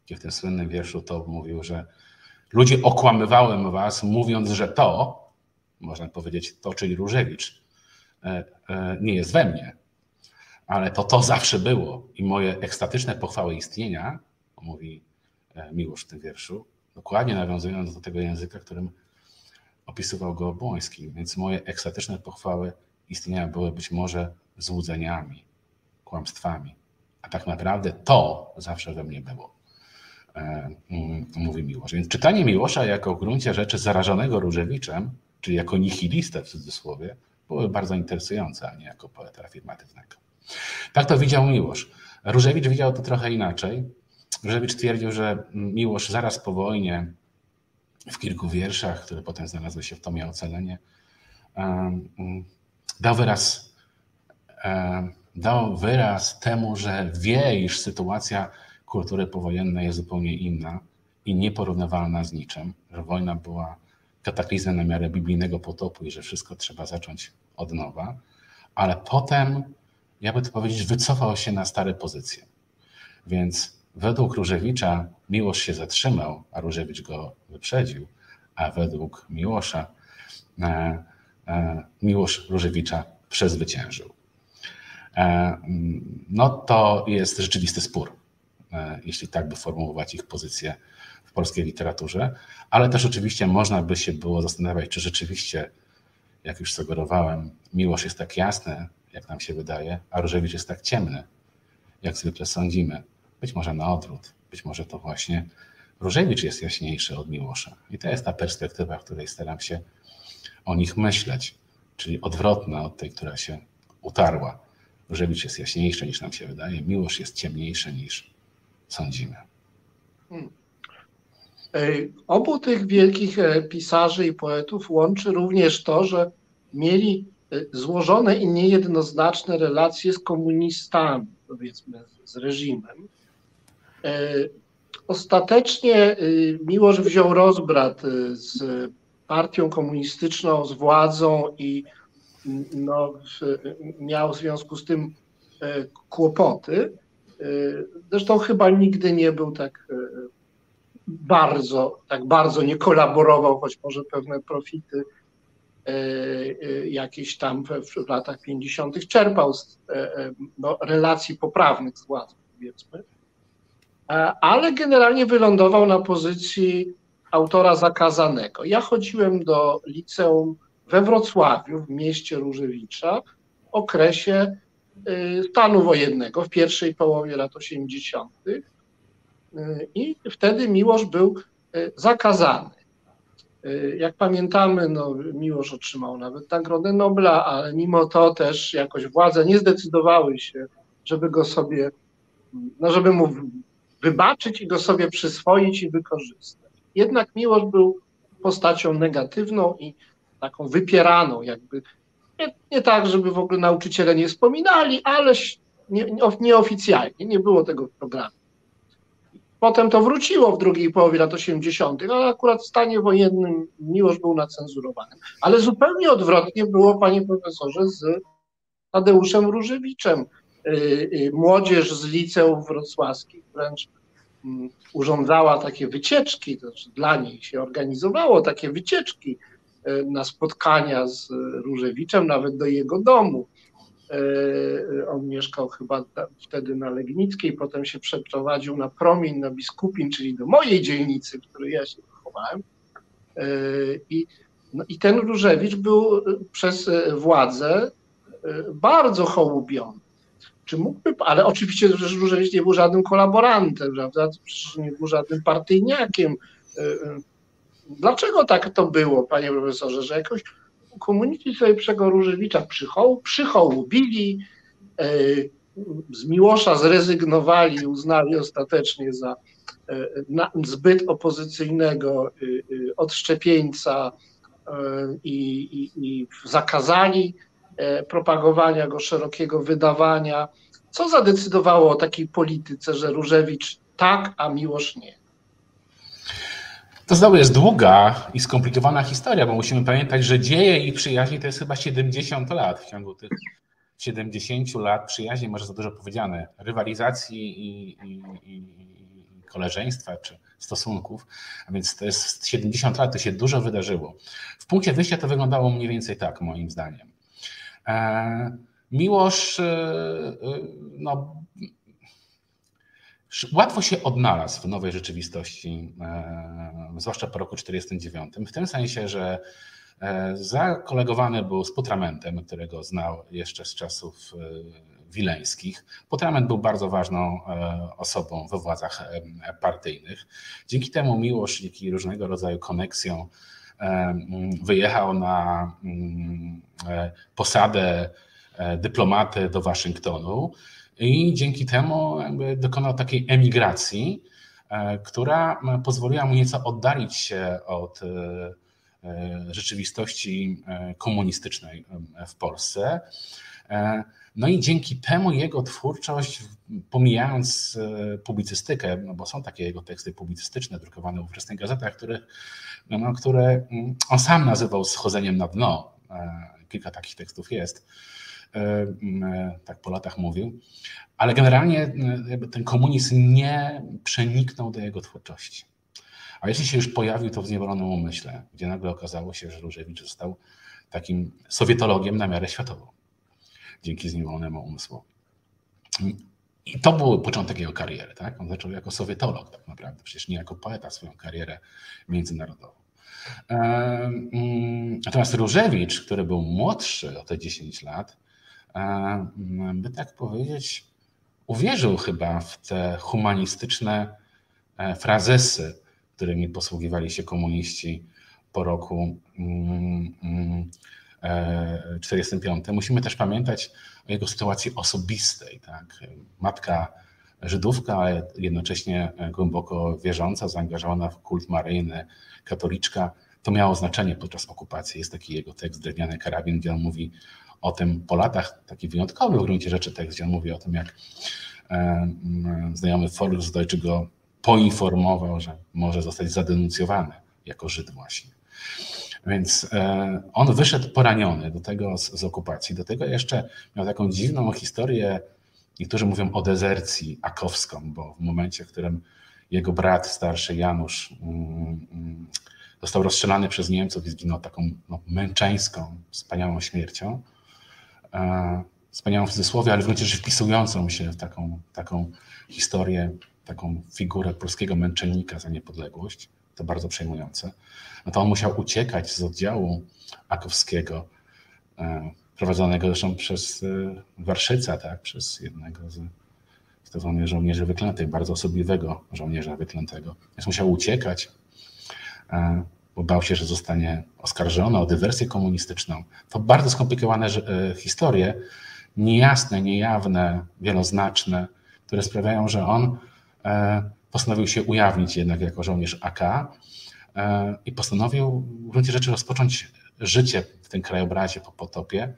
gdzie w tym słynnym wierszu to mówił, że ludzie okłamywałem was, mówiąc, że to, można powiedzieć to, czyli Różewicz, e, e, nie jest we mnie, ale to to zawsze było. I moje ekstatyczne pochwały istnienia, mówi e, Miłosz w tym wierszu, dokładnie nawiązując do tego języka, którym opisywał go Błoński, więc moje ekstatyczne pochwały istnienia były być może złudzeniami, kłamstwami, a tak naprawdę to zawsze we mnie było, mówi Miłosz. Więc czytanie Miłosza jako w gruncie rzeczy zarażonego Różewiczem, czyli jako nihilistę w cudzysłowie, były bardzo interesujące, a nie jako poeta afirmatywnego. Tak to widział Miłosz. Różewicz widział to trochę inaczej. Różewicz twierdził, że Miłosz zaraz po wojnie w kilku wierszach, które potem znalazły się w tomie Ocalenie, dał wyraz, dał wyraz temu, że wie, iż sytuacja kultury powojennej jest zupełnie inna i nieporównywalna z niczym, że wojna była kataklizmem na miarę biblijnego potopu i że wszystko trzeba zacząć od nowa, ale potem jakby to powiedzieć, wycofał się na stare pozycje. Więc według Różewicza Miłosz się zatrzymał, a Różewicz go wyprzedził, a według Miłosza e, e, Miłosz Różewicza przezwyciężył. E, no to jest rzeczywisty spór, jeśli tak by formułować ich pozycję w polskiej literaturze, ale też oczywiście można by się było zastanawiać, czy rzeczywiście, jak już sugerowałem, Miłosz jest tak jasny, jak nam się wydaje, a Różewicz jest tak ciemny, jak zwykle sądzimy. Być może na odwrót, być może to właśnie Różewicz jest jaśniejszy od Miłosza. I to jest ta perspektywa, w której staram się o nich myśleć, czyli odwrotna od tej, która się utarła. Różewicz jest jaśniejszy niż nam się wydaje, Miłosz jest ciemniejszy niż sądzimy. Hmm. Obu tych wielkich e, pisarzy i poetów łączy również to, że mieli złożone i niejednoznaczne relacje z komunistami, powiedzmy, z reżimem. E, ostatecznie e, Miłosz wziął rozbrat e, z partią komunistyczną, z władzą i no, miał w związku z tym kłopoty. Zresztą chyba nigdy nie był tak bardzo, tak bardzo nie kolaborował, choć może pewne profity E, e, jakieś tam w, latach 50. czerpał z e, no, relacji poprawnych z władzą, powiedzmy, ale generalnie wylądował na pozycji autora zakazanego. Ja chodziłem do liceum we Wrocławiu, w mieście Różewicza, w okresie stanu wojennego, w pierwszej połowie lat 80. I wtedy Miłosz był zakazany. Y, jak pamiętamy, no, Miłosz otrzymał nawet Nagrodę Nobla, ale mimo to też jakoś władze nie zdecydowały się, żeby go sobie, no, żeby mu wybaczyć i go sobie przyswoić i wykorzystać. Jednak Miłosz był postacią negatywną i taką wypieraną, jakby nie, nie tak, żeby w ogóle nauczyciele nie wspominali, ale nie, nieoficjalnie, nie było tego w programie. Potem to wróciło w drugiej połowie lat 80., ale akurat w stanie wojennym Miłosz był nacenzurowanym. Ale zupełnie odwrotnie było, panie profesorze, z Tadeuszem Różewiczem. Y, y, młodzież z liceów wrocławskich wręcz mm, urządzała takie wycieczki, to znaczy dla niej się organizowało takie wycieczki na spotkania z Różewiczem, nawet do jego domu. E, on mieszkał chyba wtedy na Legnickiej, potem się przeprowadził na Promień, na Biskupin, czyli do mojej dzielnicy, w której ja się wychowałem. E, I, no i ten Różewicz był przez władzę e, bardzo hołubiony. czy mógłby, ale oczywiście Różewicz nie był żadnym kolaborantem, prawda? Przecież nie był żadnym partyjniakiem. Dlaczego tak to było, panie profesorze, że jakoś komuniści sobie Różewicza przychoł, przychołubili, z Miłosza zrezygnowali, uznali ostatecznie za zbyt opozycyjnego odszczepieńca i, i, zakazali e, propagowania go, szerokiego wydawania. Co zadecydowało o takiej polityce, że Różewicz tak, a Miłosz nie? To znowu jest długa i skomplikowana historia, bo musimy pamiętać, że dzieje i przyjaźni to jest chyba 70 lat. W ciągu tych 70 lat przyjaźni, może za dużo powiedziane, rywalizacji i, i, i koleżeństwa czy stosunków, a więc to jest 70 lat, to się dużo wydarzyło. W punkcie wyjścia to wyglądało mniej więcej tak, moim zdaniem. E, Miłosz, e, e, no, łatwo się odnalazł w nowej rzeczywistości, zwłaszcza po roku 1949, w tym sensie, że zakolegowany był z Putramentem, którego znał jeszcze z czasów wileńskich. Potrament był bardzo ważną e, osobą we władzach e, partyjnych. Dzięki temu Miłosz, dzięki różnego rodzaju koneksjom, e, wyjechał na posadę dyplomaty do Waszyngtonu i dzięki temu dokonał takiej emigracji, która pozwoliła mu nieco oddalić się od rzeczywistości komunistycznej w Polsce. No i dzięki temu jego twórczość, pomijając e, publicystykę, no bo są takie jego teksty publicystyczne drukowane w ówczesnych gazetach, które, no, które mm, on sam nazywał schodzeniem na dno. E, kilka takich tekstów jest. E, mm, tak po latach mówił. Ale generalnie ten komunizm nie przeniknął do jego twórczości. A jeśli się już pojawił, to w zniewolonym umyśle, gdzie nagle okazało się, że Różewicz został takim sowietologiem na miarę światową dzięki zniewolonemu umysłowi. I to był początek jego kariery. Tak? On zaczął jako sowietolog tak naprawdę, przecież nie jako poeta swoją karierę międzynarodową. Natomiast Różewicz, który był młodszy o te 10 lat, by tak powiedzieć, uwierzył chyba w te humanistyczne e, frazesy, którymi posługiwali się komuniści po roku 45. Musimy też pamiętać o jego sytuacji osobistej. Tak? Matka Żydówka, ale jednocześnie głęboko wierząca, zaangażowana w kult maryjny, katoliczka. To miało znaczenie podczas okupacji. Jest taki jego tekst Drewniany karabin, gdzie on mówi o tym po latach, taki wyjątkowy w gruncie rzeczy tekst, gdzie on mówi o tym, jak e, znajomy Volksdeutsch go poinformował, że może zostać zadenuncjowany jako Żyd właśnie. Więc e, on wyszedł poraniony do tego z, z okupacji. Do tego jeszcze miał taką dziwną historię, niektórzy mówią o dezercji akowską, bo w momencie, w którym jego brat starszy Janusz mm, mm, został rozstrzelany przez Niemców i zginął taką no, męczeńską, wspaniałą śmiercią. E, wspaniałą w cudzysłowie, ale wręcz wpisującą się w taką, taką historię, taką figurę polskiego męczennika za niepodległość. To bardzo przejmujące, no to on musiał uciekać z oddziału akowskiego, e, prowadzonego zresztą przez e, Warszyca, tak, przez jednego z zwanych żołnierzy wyklętych, bardzo osobliwego żołnierza wyklętego. Więc musiał uciekać, bo bał się, że zostanie oskarżony o dywersję komunistyczną. To bardzo skomplikowane historie, niejasne, niejawne, wieloznaczne, które sprawiają, że on postanowił się ujawnić jednak jako żołnierz AK e, i postanowił w gruncie rzeczy rozpocząć życie w tym krajobrazie po potopie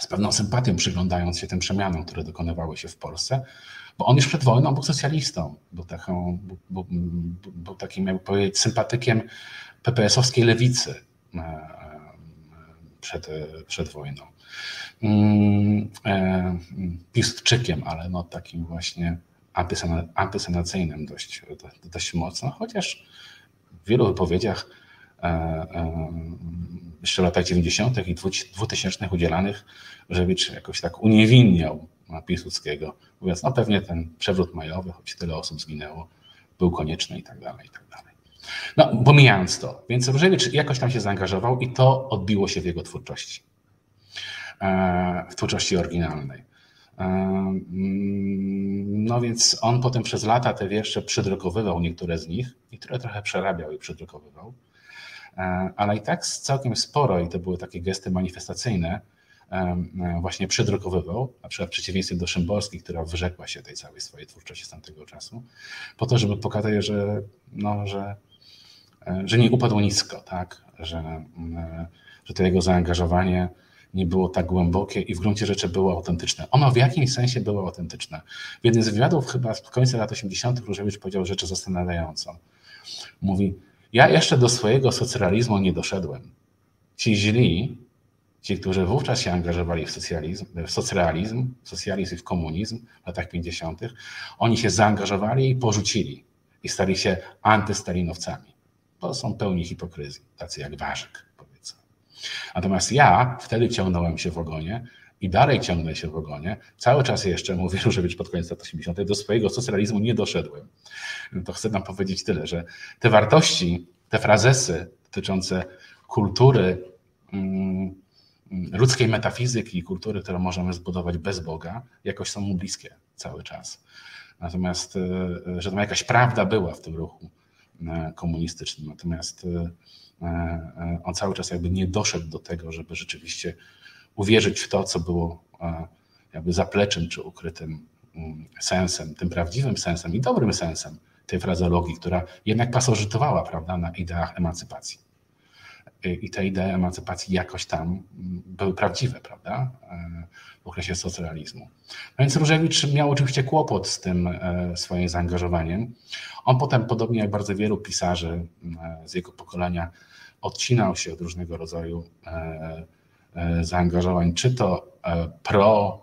z pewną sympatią przyglądając się tym przemianom, które dokonywały się w Polsce, bo on już przed wojną był socjalistą, był, taką, był, był, takim, jakby powiedzieć, sympatykiem PPS-owskiej lewicy e, przed, przed wojną. Mm, e, Piłsudczykiem, ale no takim właśnie antysenacyjnym dość, dość mocno, chociaż w wielu wypowiedziach e, e, jeszcze w latach 90. i 2000 udzielanych Żewicz jakoś tak uniewinniał Piłsudskiego, mówiąc, no pewnie ten przewrót majowy, choć tyle osób zginęło, był konieczny i tak dalej, i tak dalej. No, pomijając to, więc Różewicz jakoś tam się zaangażował i to odbiło się w jego twórczości, e, w twórczości oryginalnej. No więc on potem przez lata te wiersze przydrukowywał niektóre z nich, niektóre trochę przerabiał i przydrukowywał, ale i tak całkiem sporo, i to były takie gesty manifestacyjne, właśnie przydrukowywał, na przykład w przeciwieństwie do Szymborskiej, która wyrzekła się tej całej swojej twórczości z tamtego czasu, po to, żeby pokazać, że, no, że, e, że nie upadł nisko, tak? że, e, że to jego zaangażowanie nie było tak głębokie i w gruncie rzeczy było autentyczne. Ono w jakimś sensie było autentyczne. W jednym z wywiadów chyba w końcu lat 80. Różewicz powiedział rzecz zastanawiającą. Mówi, ja jeszcze do swojego socrealizmu nie doszedłem. Ci źli, ci, którzy wówczas się angażowali w socjalizm, w socrealizm, socjalizm i w komunizm w latach 50., oni się zaangażowali i porzucili i stali się antystalinowcami. To są pełni hipokryzji, tacy jak Warzyk, powiedzmy. Natomiast ja wtedy ciągnąłem się w ogonie i dalej ciągnę się w ogonie. Cały czas jeszcze, mówię, [LAUGHS] być pod koniec lat 80., do swojego socrealizmu nie doszedłem. To chcę nam powiedzieć tyle, że te wartości, te frazesy dotyczące kultury, mm, ludzkiej metafizyki i kultury, którą możemy zbudować bez Boga, jakoś są mu bliskie cały czas. Natomiast, e, że tam jakaś prawda była w tym ruchu e, komunistycznym, natomiast e, on cały czas jakby nie doszedł do tego, żeby rzeczywiście uwierzyć w to, co było jakby zapleczem czy ukrytym mm, sensem, tym prawdziwym sensem i dobrym sensem tej frazologii, która jednak pasożytowała prawda, na ideach emancypacji i te idee emancypacji jakoś tam były prawdziwe, prawda, w okresie socrealizmu. No więc Różewicz miał oczywiście kłopot z tym e, swoim zaangażowaniem. On potem, podobnie jak bardzo wielu pisarzy e, z jego pokolenia, odcinał się od różnego rodzaju e, zaangażowań, czy to pro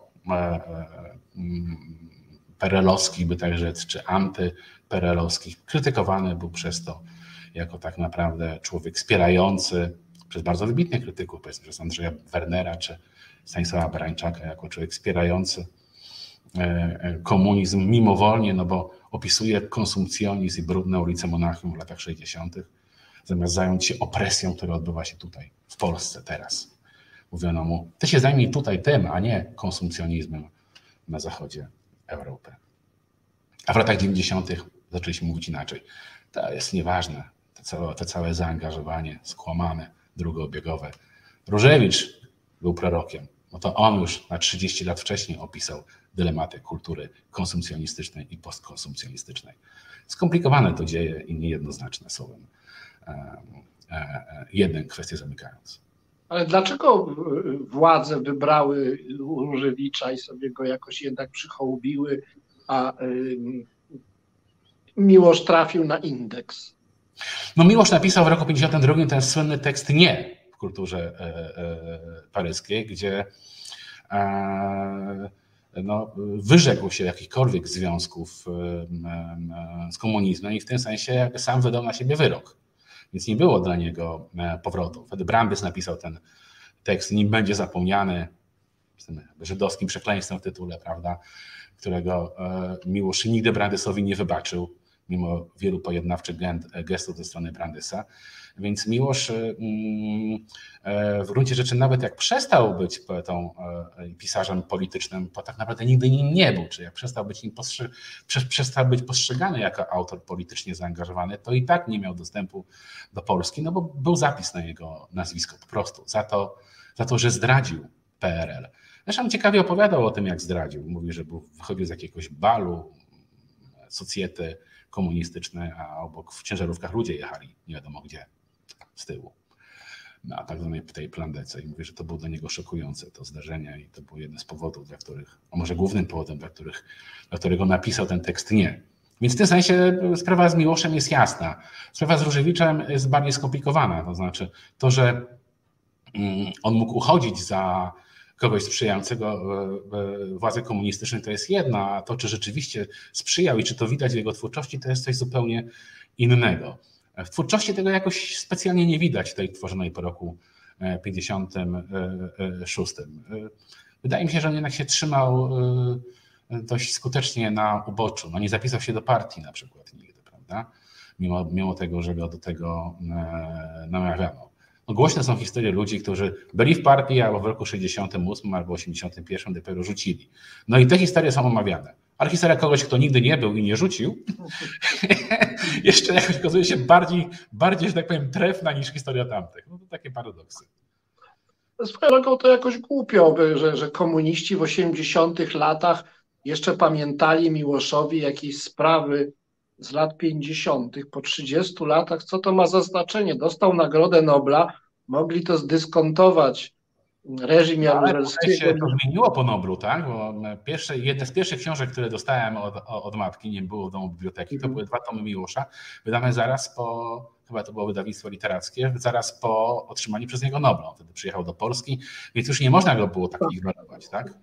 perelowskich, by tak rzec, czy antyperelowskich. Krytykowany był przez to jako tak naprawdę człowiek wspierający przez bardzo wybitnych krytyków, powiedzmy przez Andrzeja Wernera czy Stanisława Barańczaka, jako człowiek wspierający e, e, komunizm mimowolnie, no bo opisuje konsumpcjonizm i brudne ulice Monachium w latach 60., zamiast zająć się opresją, która odbywa się tutaj, w Polsce teraz. Mówiono mu, ty się zajmij tutaj tym, a nie konsumpcjonizmem na zachodzie Europy. A w latach 90. zaczęliśmy mówić inaczej. To jest nieważne, całe, to całe zaangażowanie skłamane, drugobiegowe. Różewicz był prorokiem. No to on już na 30 lat wcześniej opisał dylematy kultury konsumpcjonistycznej i postkonsumpcjonistycznej. Skomplikowane to dzieje i niejednoznaczne słowem. E, e, e, jeden kwestię zamykając. Ale dlaczego władze wybrały Różewicza i sobie go jakoś jednak przychołubiły, a Miłosz trafił na indeks? No Miłosz napisał w roku 52 ten słynny tekst Nie w kulturze e, e, paryskiej, gdzie e, no, wyrzekł się jakichkolwiek związków z komunizmem i w tym sensie sam wydał na siebie wyrok. Więc nie było dla niego powrotu. Wtedy Brambys napisał ten tekst, nim będzie zapomniany, z tym żydowskim przekleństwem w tytule, prawda, którego Miłosz nigdy Brandysowi nie wybaczył mimo wielu pojednawczych gestów ze strony Brandysa. Więc Miłosz mm, e, w gruncie rzeczy nawet jak przestał być poetą i e, pisarzem politycznym, bo tak naprawdę nigdy nim nie był, czy jak przestał być, nim przestał być postrzegany jako autor politycznie zaangażowany, to i tak nie miał dostępu do Polski, no bo był zapis na jego nazwisko po prostu, za to, za to że zdradził PRL. Zresztą ciekawie opowiadał o tym, jak zdradził. Mówi, że był, wychodził z jakiegoś balu, socjety, komunistyczne, a obok w ciężarówkach ludzie jechali, nie wiadomo gdzie, z tyłu, na tak zwanej tej plandece. I mówię, że to było dla niego szokujące, to zdarzenie i to był jeden z powodów, dla których, a może głównym powodem, dla, których, dla którego napisał ten tekst nie. Więc w tym sensie sprawa z Miłoszem jest jasna. Sprawa z Różewiczem jest bardziej skomplikowana. To znaczy to, że mm, on mógł uchodzić za kogoś sprzyjającego e, e, władzy komunistycznej to jest jedno, a to, czy rzeczywiście sprzyjał i czy to widać w jego twórczości, to jest coś zupełnie innego. W twórczości tego jakoś specjalnie nie widać, tej tworzonej po roku 56. E, wydaje mi się, że on jednak się trzymał dość skutecznie na uboczu. No nie zapisał się do partii na przykład nigdy, prawda? Mimo, mimo tego, że go do tego namawiano. No, głośne są historie ludzi, którzy byli w partii, albo w roku 68 albo 81 dopiero rzucili. No i te historie są omawiane. Ale historia kogoś, kto nigdy nie był i nie rzucił, [LAUGHS] jeszcze jakoś okazuje się bardziej, bardziej, że tak powiem, trefna niż historia tamtych. No to takie paradoksy. Swoją drogą to jakoś głupio, że, że komuniści w 80 latach jeszcze pamiętali Miłoszowi jakieś sprawy z lat 50. po 30 latach. Co to ma za znaczenie? Dostał Nagrodę Nobla, mogli to zdyskontować reżim Jaruzelskiego. się to zmieniło po Noblu, tak? Bo pierwsze, jedne z pierwszych książek, które dostałem od, od matki, nie było w domu biblioteki, to mhm. były dwa tomy Miłosza, wydane zaraz po, chyba to było wydawnictwo literackie, zaraz po otrzymaniu przez niego Nobla. Wtedy przyjechał do Polski, więc już nie można go było tak ignorować, tak?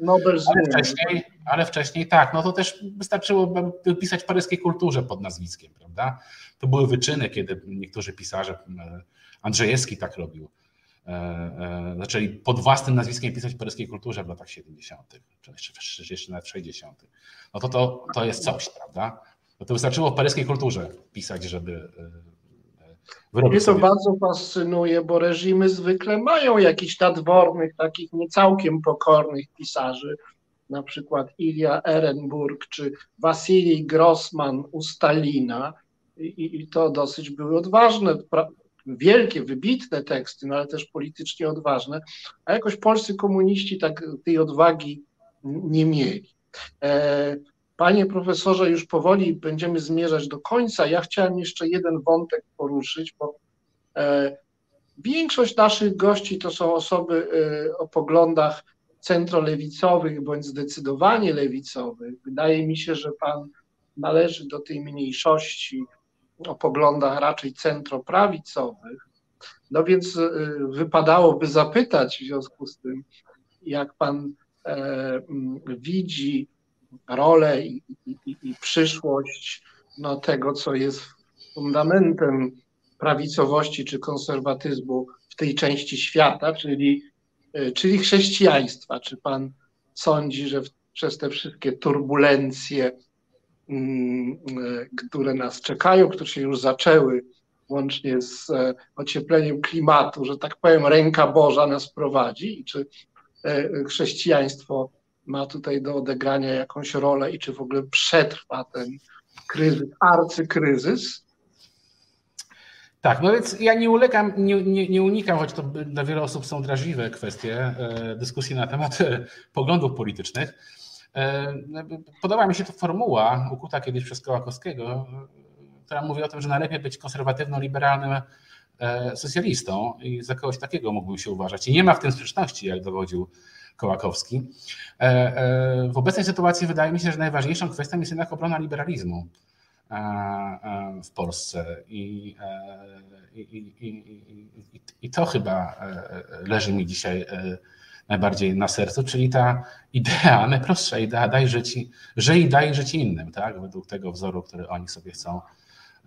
Nobel ale wcześniej, ale wcześniej tak, no to też wystarczyło pisać paryskiej kulturze pod nazwiskiem, prawda? To były wyczyny, kiedy niektórzy pisarze, Andrzejewski tak robił, E, e, zaczęli pod własnym nazwiskiem pisać w paryskiej kulturze w latach 70., czy jeszcze, jeszcze nawet w 60. No to, to to jest coś, prawda? No to wystarczyło w paryskiej kulturze pisać, żeby e, wyrobić Mnie to sobie... bardzo fascynuje, bo reżimy zwykle mają jakichś nadwornych, takich niecałkiem pokornych pisarzy, na przykład Ilia Ehrenburg czy Wasilij Grossman u Stalina, i, i to dosyć były odważne wielkie, wybitne teksty, no ale też politycznie odważne, a jakoś polscy komuniści tak tej odwagi nie mieli. E, panie profesorze, już powoli będziemy zmierzać do końca. Ja chciałem jeszcze jeden wątek poruszyć, bo e, większość naszych gości to są osoby e, o poglądach centrolewicowych bądź zdecydowanie lewicowych. Wydaje mi się, że pan należy do tej mniejszości o poglądach raczej centroprawicowych. No więc y, wypadałoby zapytać w związku z tym, jak pan e, widzi rolę i, i, i przyszłość no, tego, co jest fundamentem prawicowości czy konserwatyzmu w tej części świata, czyli, e, czyli chrześcijaństwa. Czy pan sądzi, że w, przez te wszystkie turbulencje, które nas czekają, które się już zaczęły, łącznie z e, ociepleniem klimatu, że tak powiem, ręka Boża nas prowadzi i czy e, chrześcijaństwo ma tutaj do odegrania jakąś rolę i czy w ogóle przetrwa ten kryzys, arcykryzys. Tak, no więc ja nie ulegam, nie, nie, nie, unikam, choć to dla wielu osób są drażliwe kwestie dyskusji na temat poglądów politycznych. E, podoba mi się ta formuła ukuta kiedyś przez Kołakowskiego, która mówi o tym, że najlepiej być konserwatywno-liberalnym e, socjalistą i za kogoś takiego mógłbym się uważać. I nie ma w tym sprzeczności, jak dowodził Kołakowski. E, w obecnej sytuacji wydaje mi się, że najważniejszą kwestią jest jednak obrona liberalizmu w Polsce. I, i, i, i to chyba leży mi dzisiaj najbardziej na sercu, czyli ta idea, najprostsza idea, daj żyć, żyj daj żyć innym, tak? według tego wzoru, który oni sobie chcą,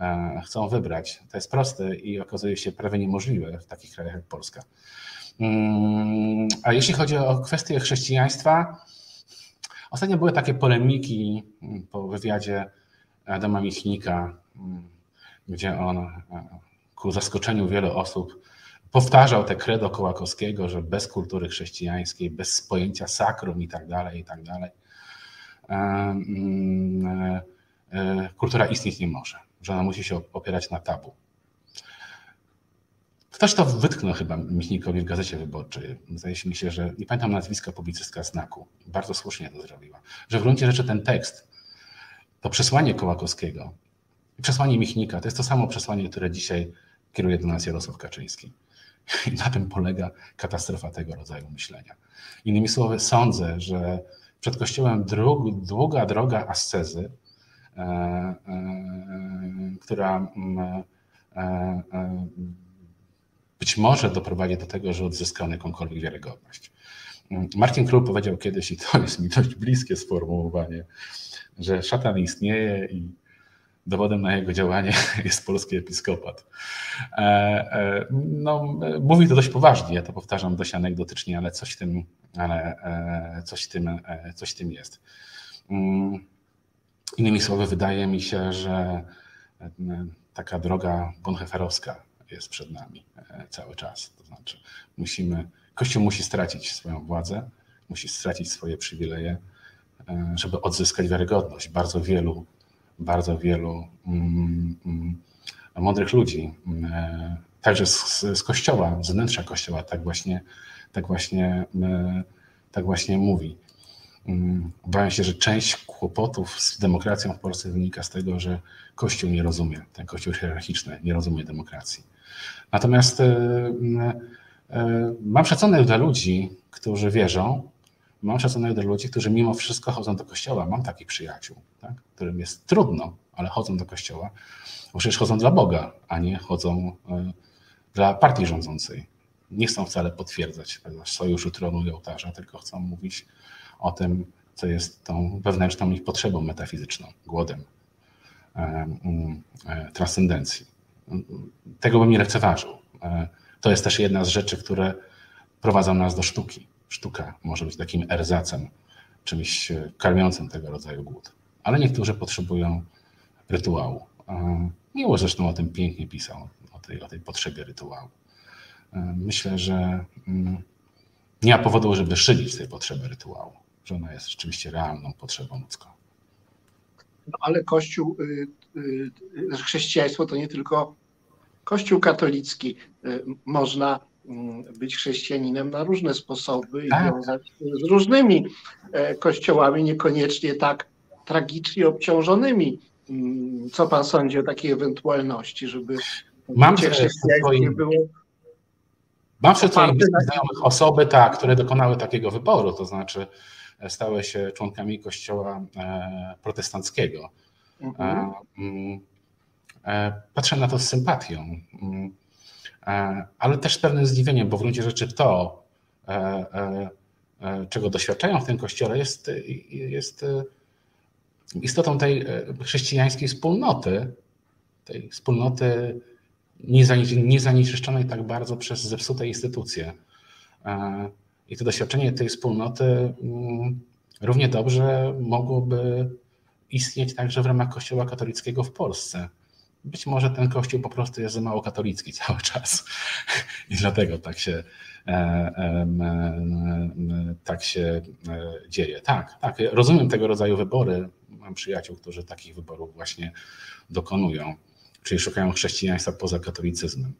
e, chcą wybrać. To jest proste i okazuje się prawie niemożliwe w takich krajach jak Polska. Mm, a jeśli chodzi o kwestię chrześcijaństwa, ostatnio były takie polemiki po wywiadzie Adama Michnika, mm, gdzie on e, ku zaskoczeniu wielu osób powtarzał te credo Kołakowskiego, że bez kultury chrześcijańskiej, bez pojęcia sakrum i tak dalej, i tak dalej, mm, e, kultura istnieć nie może, że ona musi się opierać na tabu. Ktoś to wytknął chyba Michnikowi w Gazecie Wyborczej. Zdaje mi się, że nie pamiętam nazwiska publicystka Znaku. Bardzo słusznie to zrobiła. Że w gruncie rzeczy ten tekst, to przesłanie Kołakowskiego i przesłanie Michnika to jest to samo przesłanie, które dzisiaj kieruje do nas Jarosław Kaczyński. I na tym polega katastrofa tego rodzaju myślenia. Innymi słowy, sądzę, że przed Kościołem dróg, długa droga ascezy, e, e, która mm, e, e, być może doprowadzi do tego, że odzyskamy jakąkolwiek wiarygodność. Martin Król powiedział kiedyś, i to jest mi dość bliskie sformułowanie, że szatan istnieje i Dowodem na jego działanie [LAUGHS] jest polski episkopat. E, e, no, mówi to dość poważnie, ja to powtarzam dość anegdotycznie, ale coś tym, ale e, coś tym, coś tym jest. Mm, innymi słowy, wydaje mi się, że taka droga bonheferowska jest przed nami cały czas. To znaczy, musimy, Kościół musi stracić swoją władzę, musi stracić swoje przywileje, żeby odzyskać wiarygodność. Bardzo wielu, bardzo wielu mm, mm, mądrych ludzi, mm, także z, z kościoła, z wnętrza kościoła, tak właśnie, tak właśnie, tak właśnie mówi. Obawiam się, że część kłopotów z demokracją w Polsce wynika z tego, że Kościół nie rozumie, ten Kościół hierarchiczny nie rozumie demokracji. Natomiast e, e, mam szacunek dla ludzi, którzy wierzą, mam szacunek dla ludzi, którzy mimo wszystko chodzą do Kościoła. Mam takich przyjaciół, tak? którym jest trudno, ale chodzą do Kościoła, bo przecież chodzą dla Boga, a nie chodzą e, dla partii rządzącej. Nie chcą wcale potwierdzać sojuszu tronu i ołtarza, tylko chcą mówić o tym, co jest tą wewnętrzną ich potrzebą metafizyczną, głodem e, mm, e, transcendencji. Tego bym nie lekceważył. To jest też jedna z rzeczy, które prowadzą nas do sztuki. Sztuka może być takim erzacem, czymś karmiącym tego rodzaju głód. Ale niektórzy potrzebują rytuału. Miło zresztą o tym pięknie pisał, o tej, o tej potrzebie rytuału. Myślę, że mm, nie ma powodu, żeby szydzić tej potrzeby rytuału że ona jest rzeczywiście realną potrzebą ludzką. No, ale Kościół, y, y, chrześcijaństwo to nie tylko Kościół katolicki. Y, można być chrześcijaninem na różne sposoby i tak. wiązać z różnymi e, kościołami, niekoniecznie tak tragicznie obciążonymi. Mm, co pan sądzi o takiej ewentualności, żeby Mam chrześcijaństwo było Mam wśród swoich znajomych osoby, tak, które dokonały takiego wyboru, to znaczy stały się członkami kościoła e, protestanckiego. Mhm. Mm, e, patrzę na to z sympatią, mm, e, ale też z pewnym zdziwieniem, bo w gruncie rzeczy to, czego doświadczają w tym kościele, jest, jest istotą tej chrześcijańskiej wspólnoty, tej wspólnoty niezanieczyszczonej tak bardzo przez zepsute instytucje. I to doświadczenie tej wspólnoty mm, równie dobrze mogłoby istnieć także w ramach Kościoła katolickiego w Polsce. Być może ten kościół po prostu jest za mało katolicki cały czas i dlatego tak się, e, e, tak się e, dzieje. Tak, tak, rozumiem tego rodzaju wybory. Mam przyjaciół, którzy takich wyborów właśnie dokonują, czyli szukają chrześcijaństwa poza katolicyzmem,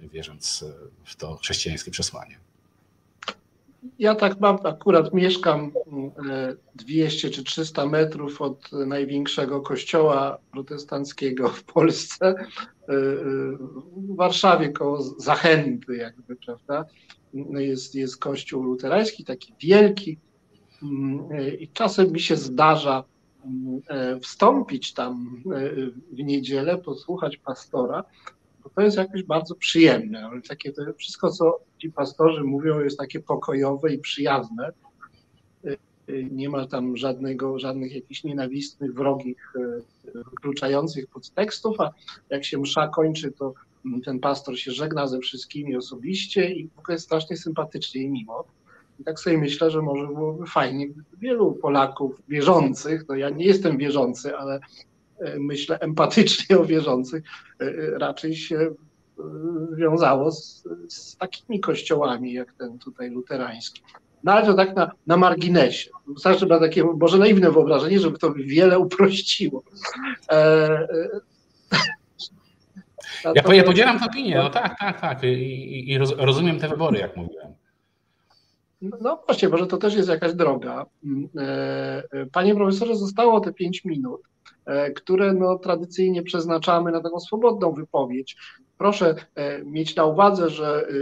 wierząc w to chrześcijańskie przesłanie ja tak mam, akurat mieszkam 200 e, czy 300 metrów od największego kościoła protestanckiego w Polsce, e, e, w Warszawie koło Zachęty jakby, prawda? Jest, jest kościół luterański, taki wielki mm, i czasem mi się zdarza mm, wstąpić tam w niedzielę, posłuchać pastora, bo to jest jakoś bardzo przyjemne. Ale takie to wszystko, co ci pastorzy mówią, jest takie pokojowe i przyjazne. Y, y, nie ma tam żadnego, żadnych jakichś nienawistnych, wrogich, y, wykluczających podtekstów, a jak się msza kończy, to ten pastor się żegna ze wszystkimi osobiście i w ogóle jest strasznie sympatycznie i miło. I tak sobie myślę, że może byłoby fajnie, gdyby wielu Polaków wierzących, no ja nie jestem wierzący, ale myślę, empatycznie o wierzących, raczej się wiązało z, z takimi kościołami, jak ten tutaj luterański. No ale to tak na, na marginesie. Wystarczy ma takie może naiwne wyobrażenie, żeby to wiele uprościło. E, e, ja, ja podzielam tę opinię, no tak, tak, tak. I, i rozumiem te wybory, jak mówiłem. No właśnie, może to też jest jakaś droga. Panie profesorze, zostało te pięć minut. E, które no, tradycyjnie przeznaczamy na taką swobodną wypowiedź. Proszę e, mieć na uwadze, że e,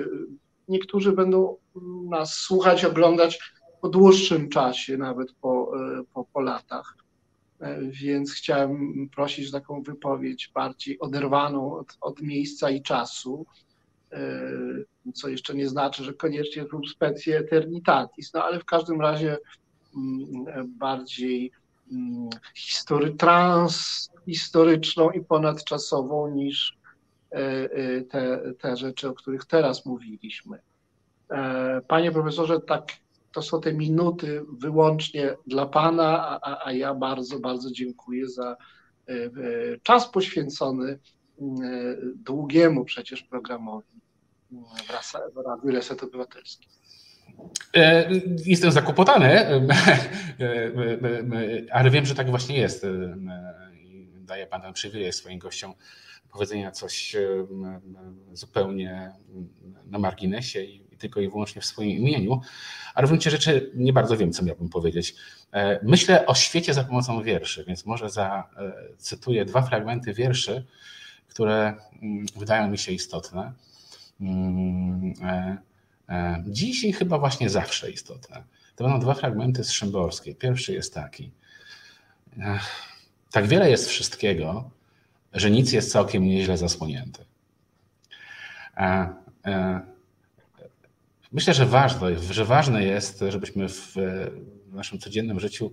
niektórzy będą nas słuchać, oglądać po dłuższym czasie, nawet po, po, po latach. Więc chciałem prosić taką wypowiedź bardziej oderwaną od, od miejsca i czasu, co jeszcze nie znaczy, że koniecznie lub specie eternitatis, no ale w każdym razie mm, bardziej history, transhistoryczną i ponadczasową niż e, e, te, te rzeczy, o których teraz mówiliśmy. E, panie profesorze, tak, to są te minuty wyłącznie dla Pana, a, a ja bardzo, bardzo dziękuję za czas poświęcony długiemu przecież programowi w Radiu Reset. E, jestem zakłopotany, ale wiem, że tak właśnie jest. Daje Pan przywilej swoim gościom powiedzenia coś zupełnie na marginesie i tylko i wyłącznie w swoim imieniu, ale w gruncie rzeczy nie bardzo wiem, co miałbym powiedzieć. E, myślę o świecie za pomocą wierszy, więc może zacytuję dwa fragmenty wierszy, które mm, wydają mi się istotne. E, e, dziś i chyba właśnie zawsze istotne. To będą dwa fragmenty z Szymborskiej. Pierwszy jest taki. Tak wiele jest wszystkiego, że nic jest całkiem nieźle zasłonięte. Myślę, że ważne, że ważne jest, żebyśmy w naszym codziennym życiu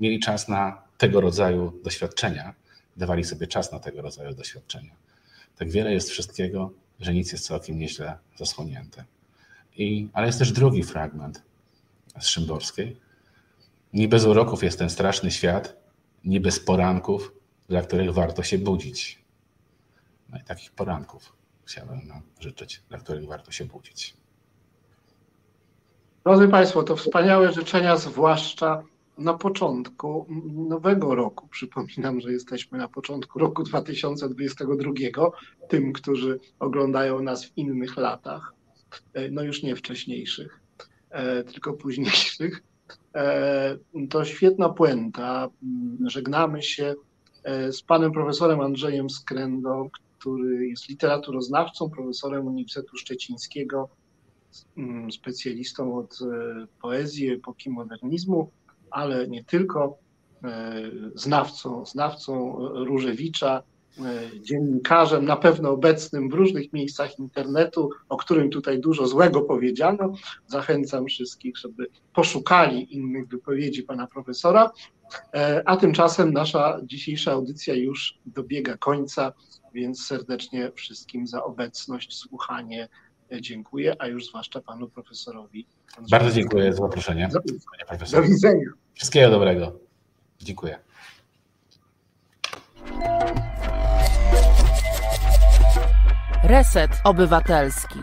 mieli czas na tego rodzaju doświadczenia, dawali sobie czas na tego rodzaju doświadczenia. Tak wiele jest wszystkiego, że nic jest całkiem nieźle zasłonięte. I, ale jest też drugi fragment z Szymborskiej. Nie bez uroków jest ten straszny świat, nie bez poranków, dla których warto się budzić. No i takich poranków chciałbym nam życzyć, dla których warto się budzić. Drodzy Państwo, to wspaniałe życzenia, zwłaszcza na początku nowego roku. Przypominam, że jesteśmy na początku roku 2022. Tym, którzy oglądają nas w innych latach, e, no już nie wcześniejszych, e, tylko późniejszych. E, to świetna puenta. Żegnamy się z panem profesorem Andrzejem Skrędą, który jest literaturoznawcą, profesorem Uniwersytetu Szczecińskiego, specjalistą od poezji, epoki modernizmu, ale nie tylko, e, znawcą, znawcą Różewicza, e, dziennikarzem, na pewno obecnym w różnych miejscach internetu, o którym tutaj dużo złego powiedziano. Zachęcam wszystkich, żeby poszukali innych wypowiedzi pana profesora. A tymczasem nasza dzisiejsza audycja już dobiega końca, więc serdecznie wszystkim za obecność, słuchanie dziękuję, a już zwłaszcza panu profesorowi. Bardzo dziękuję za zaproszenie. Do, do widzenia. Wszystkiego dobrego. Dziękuję. Reset Obywatelski.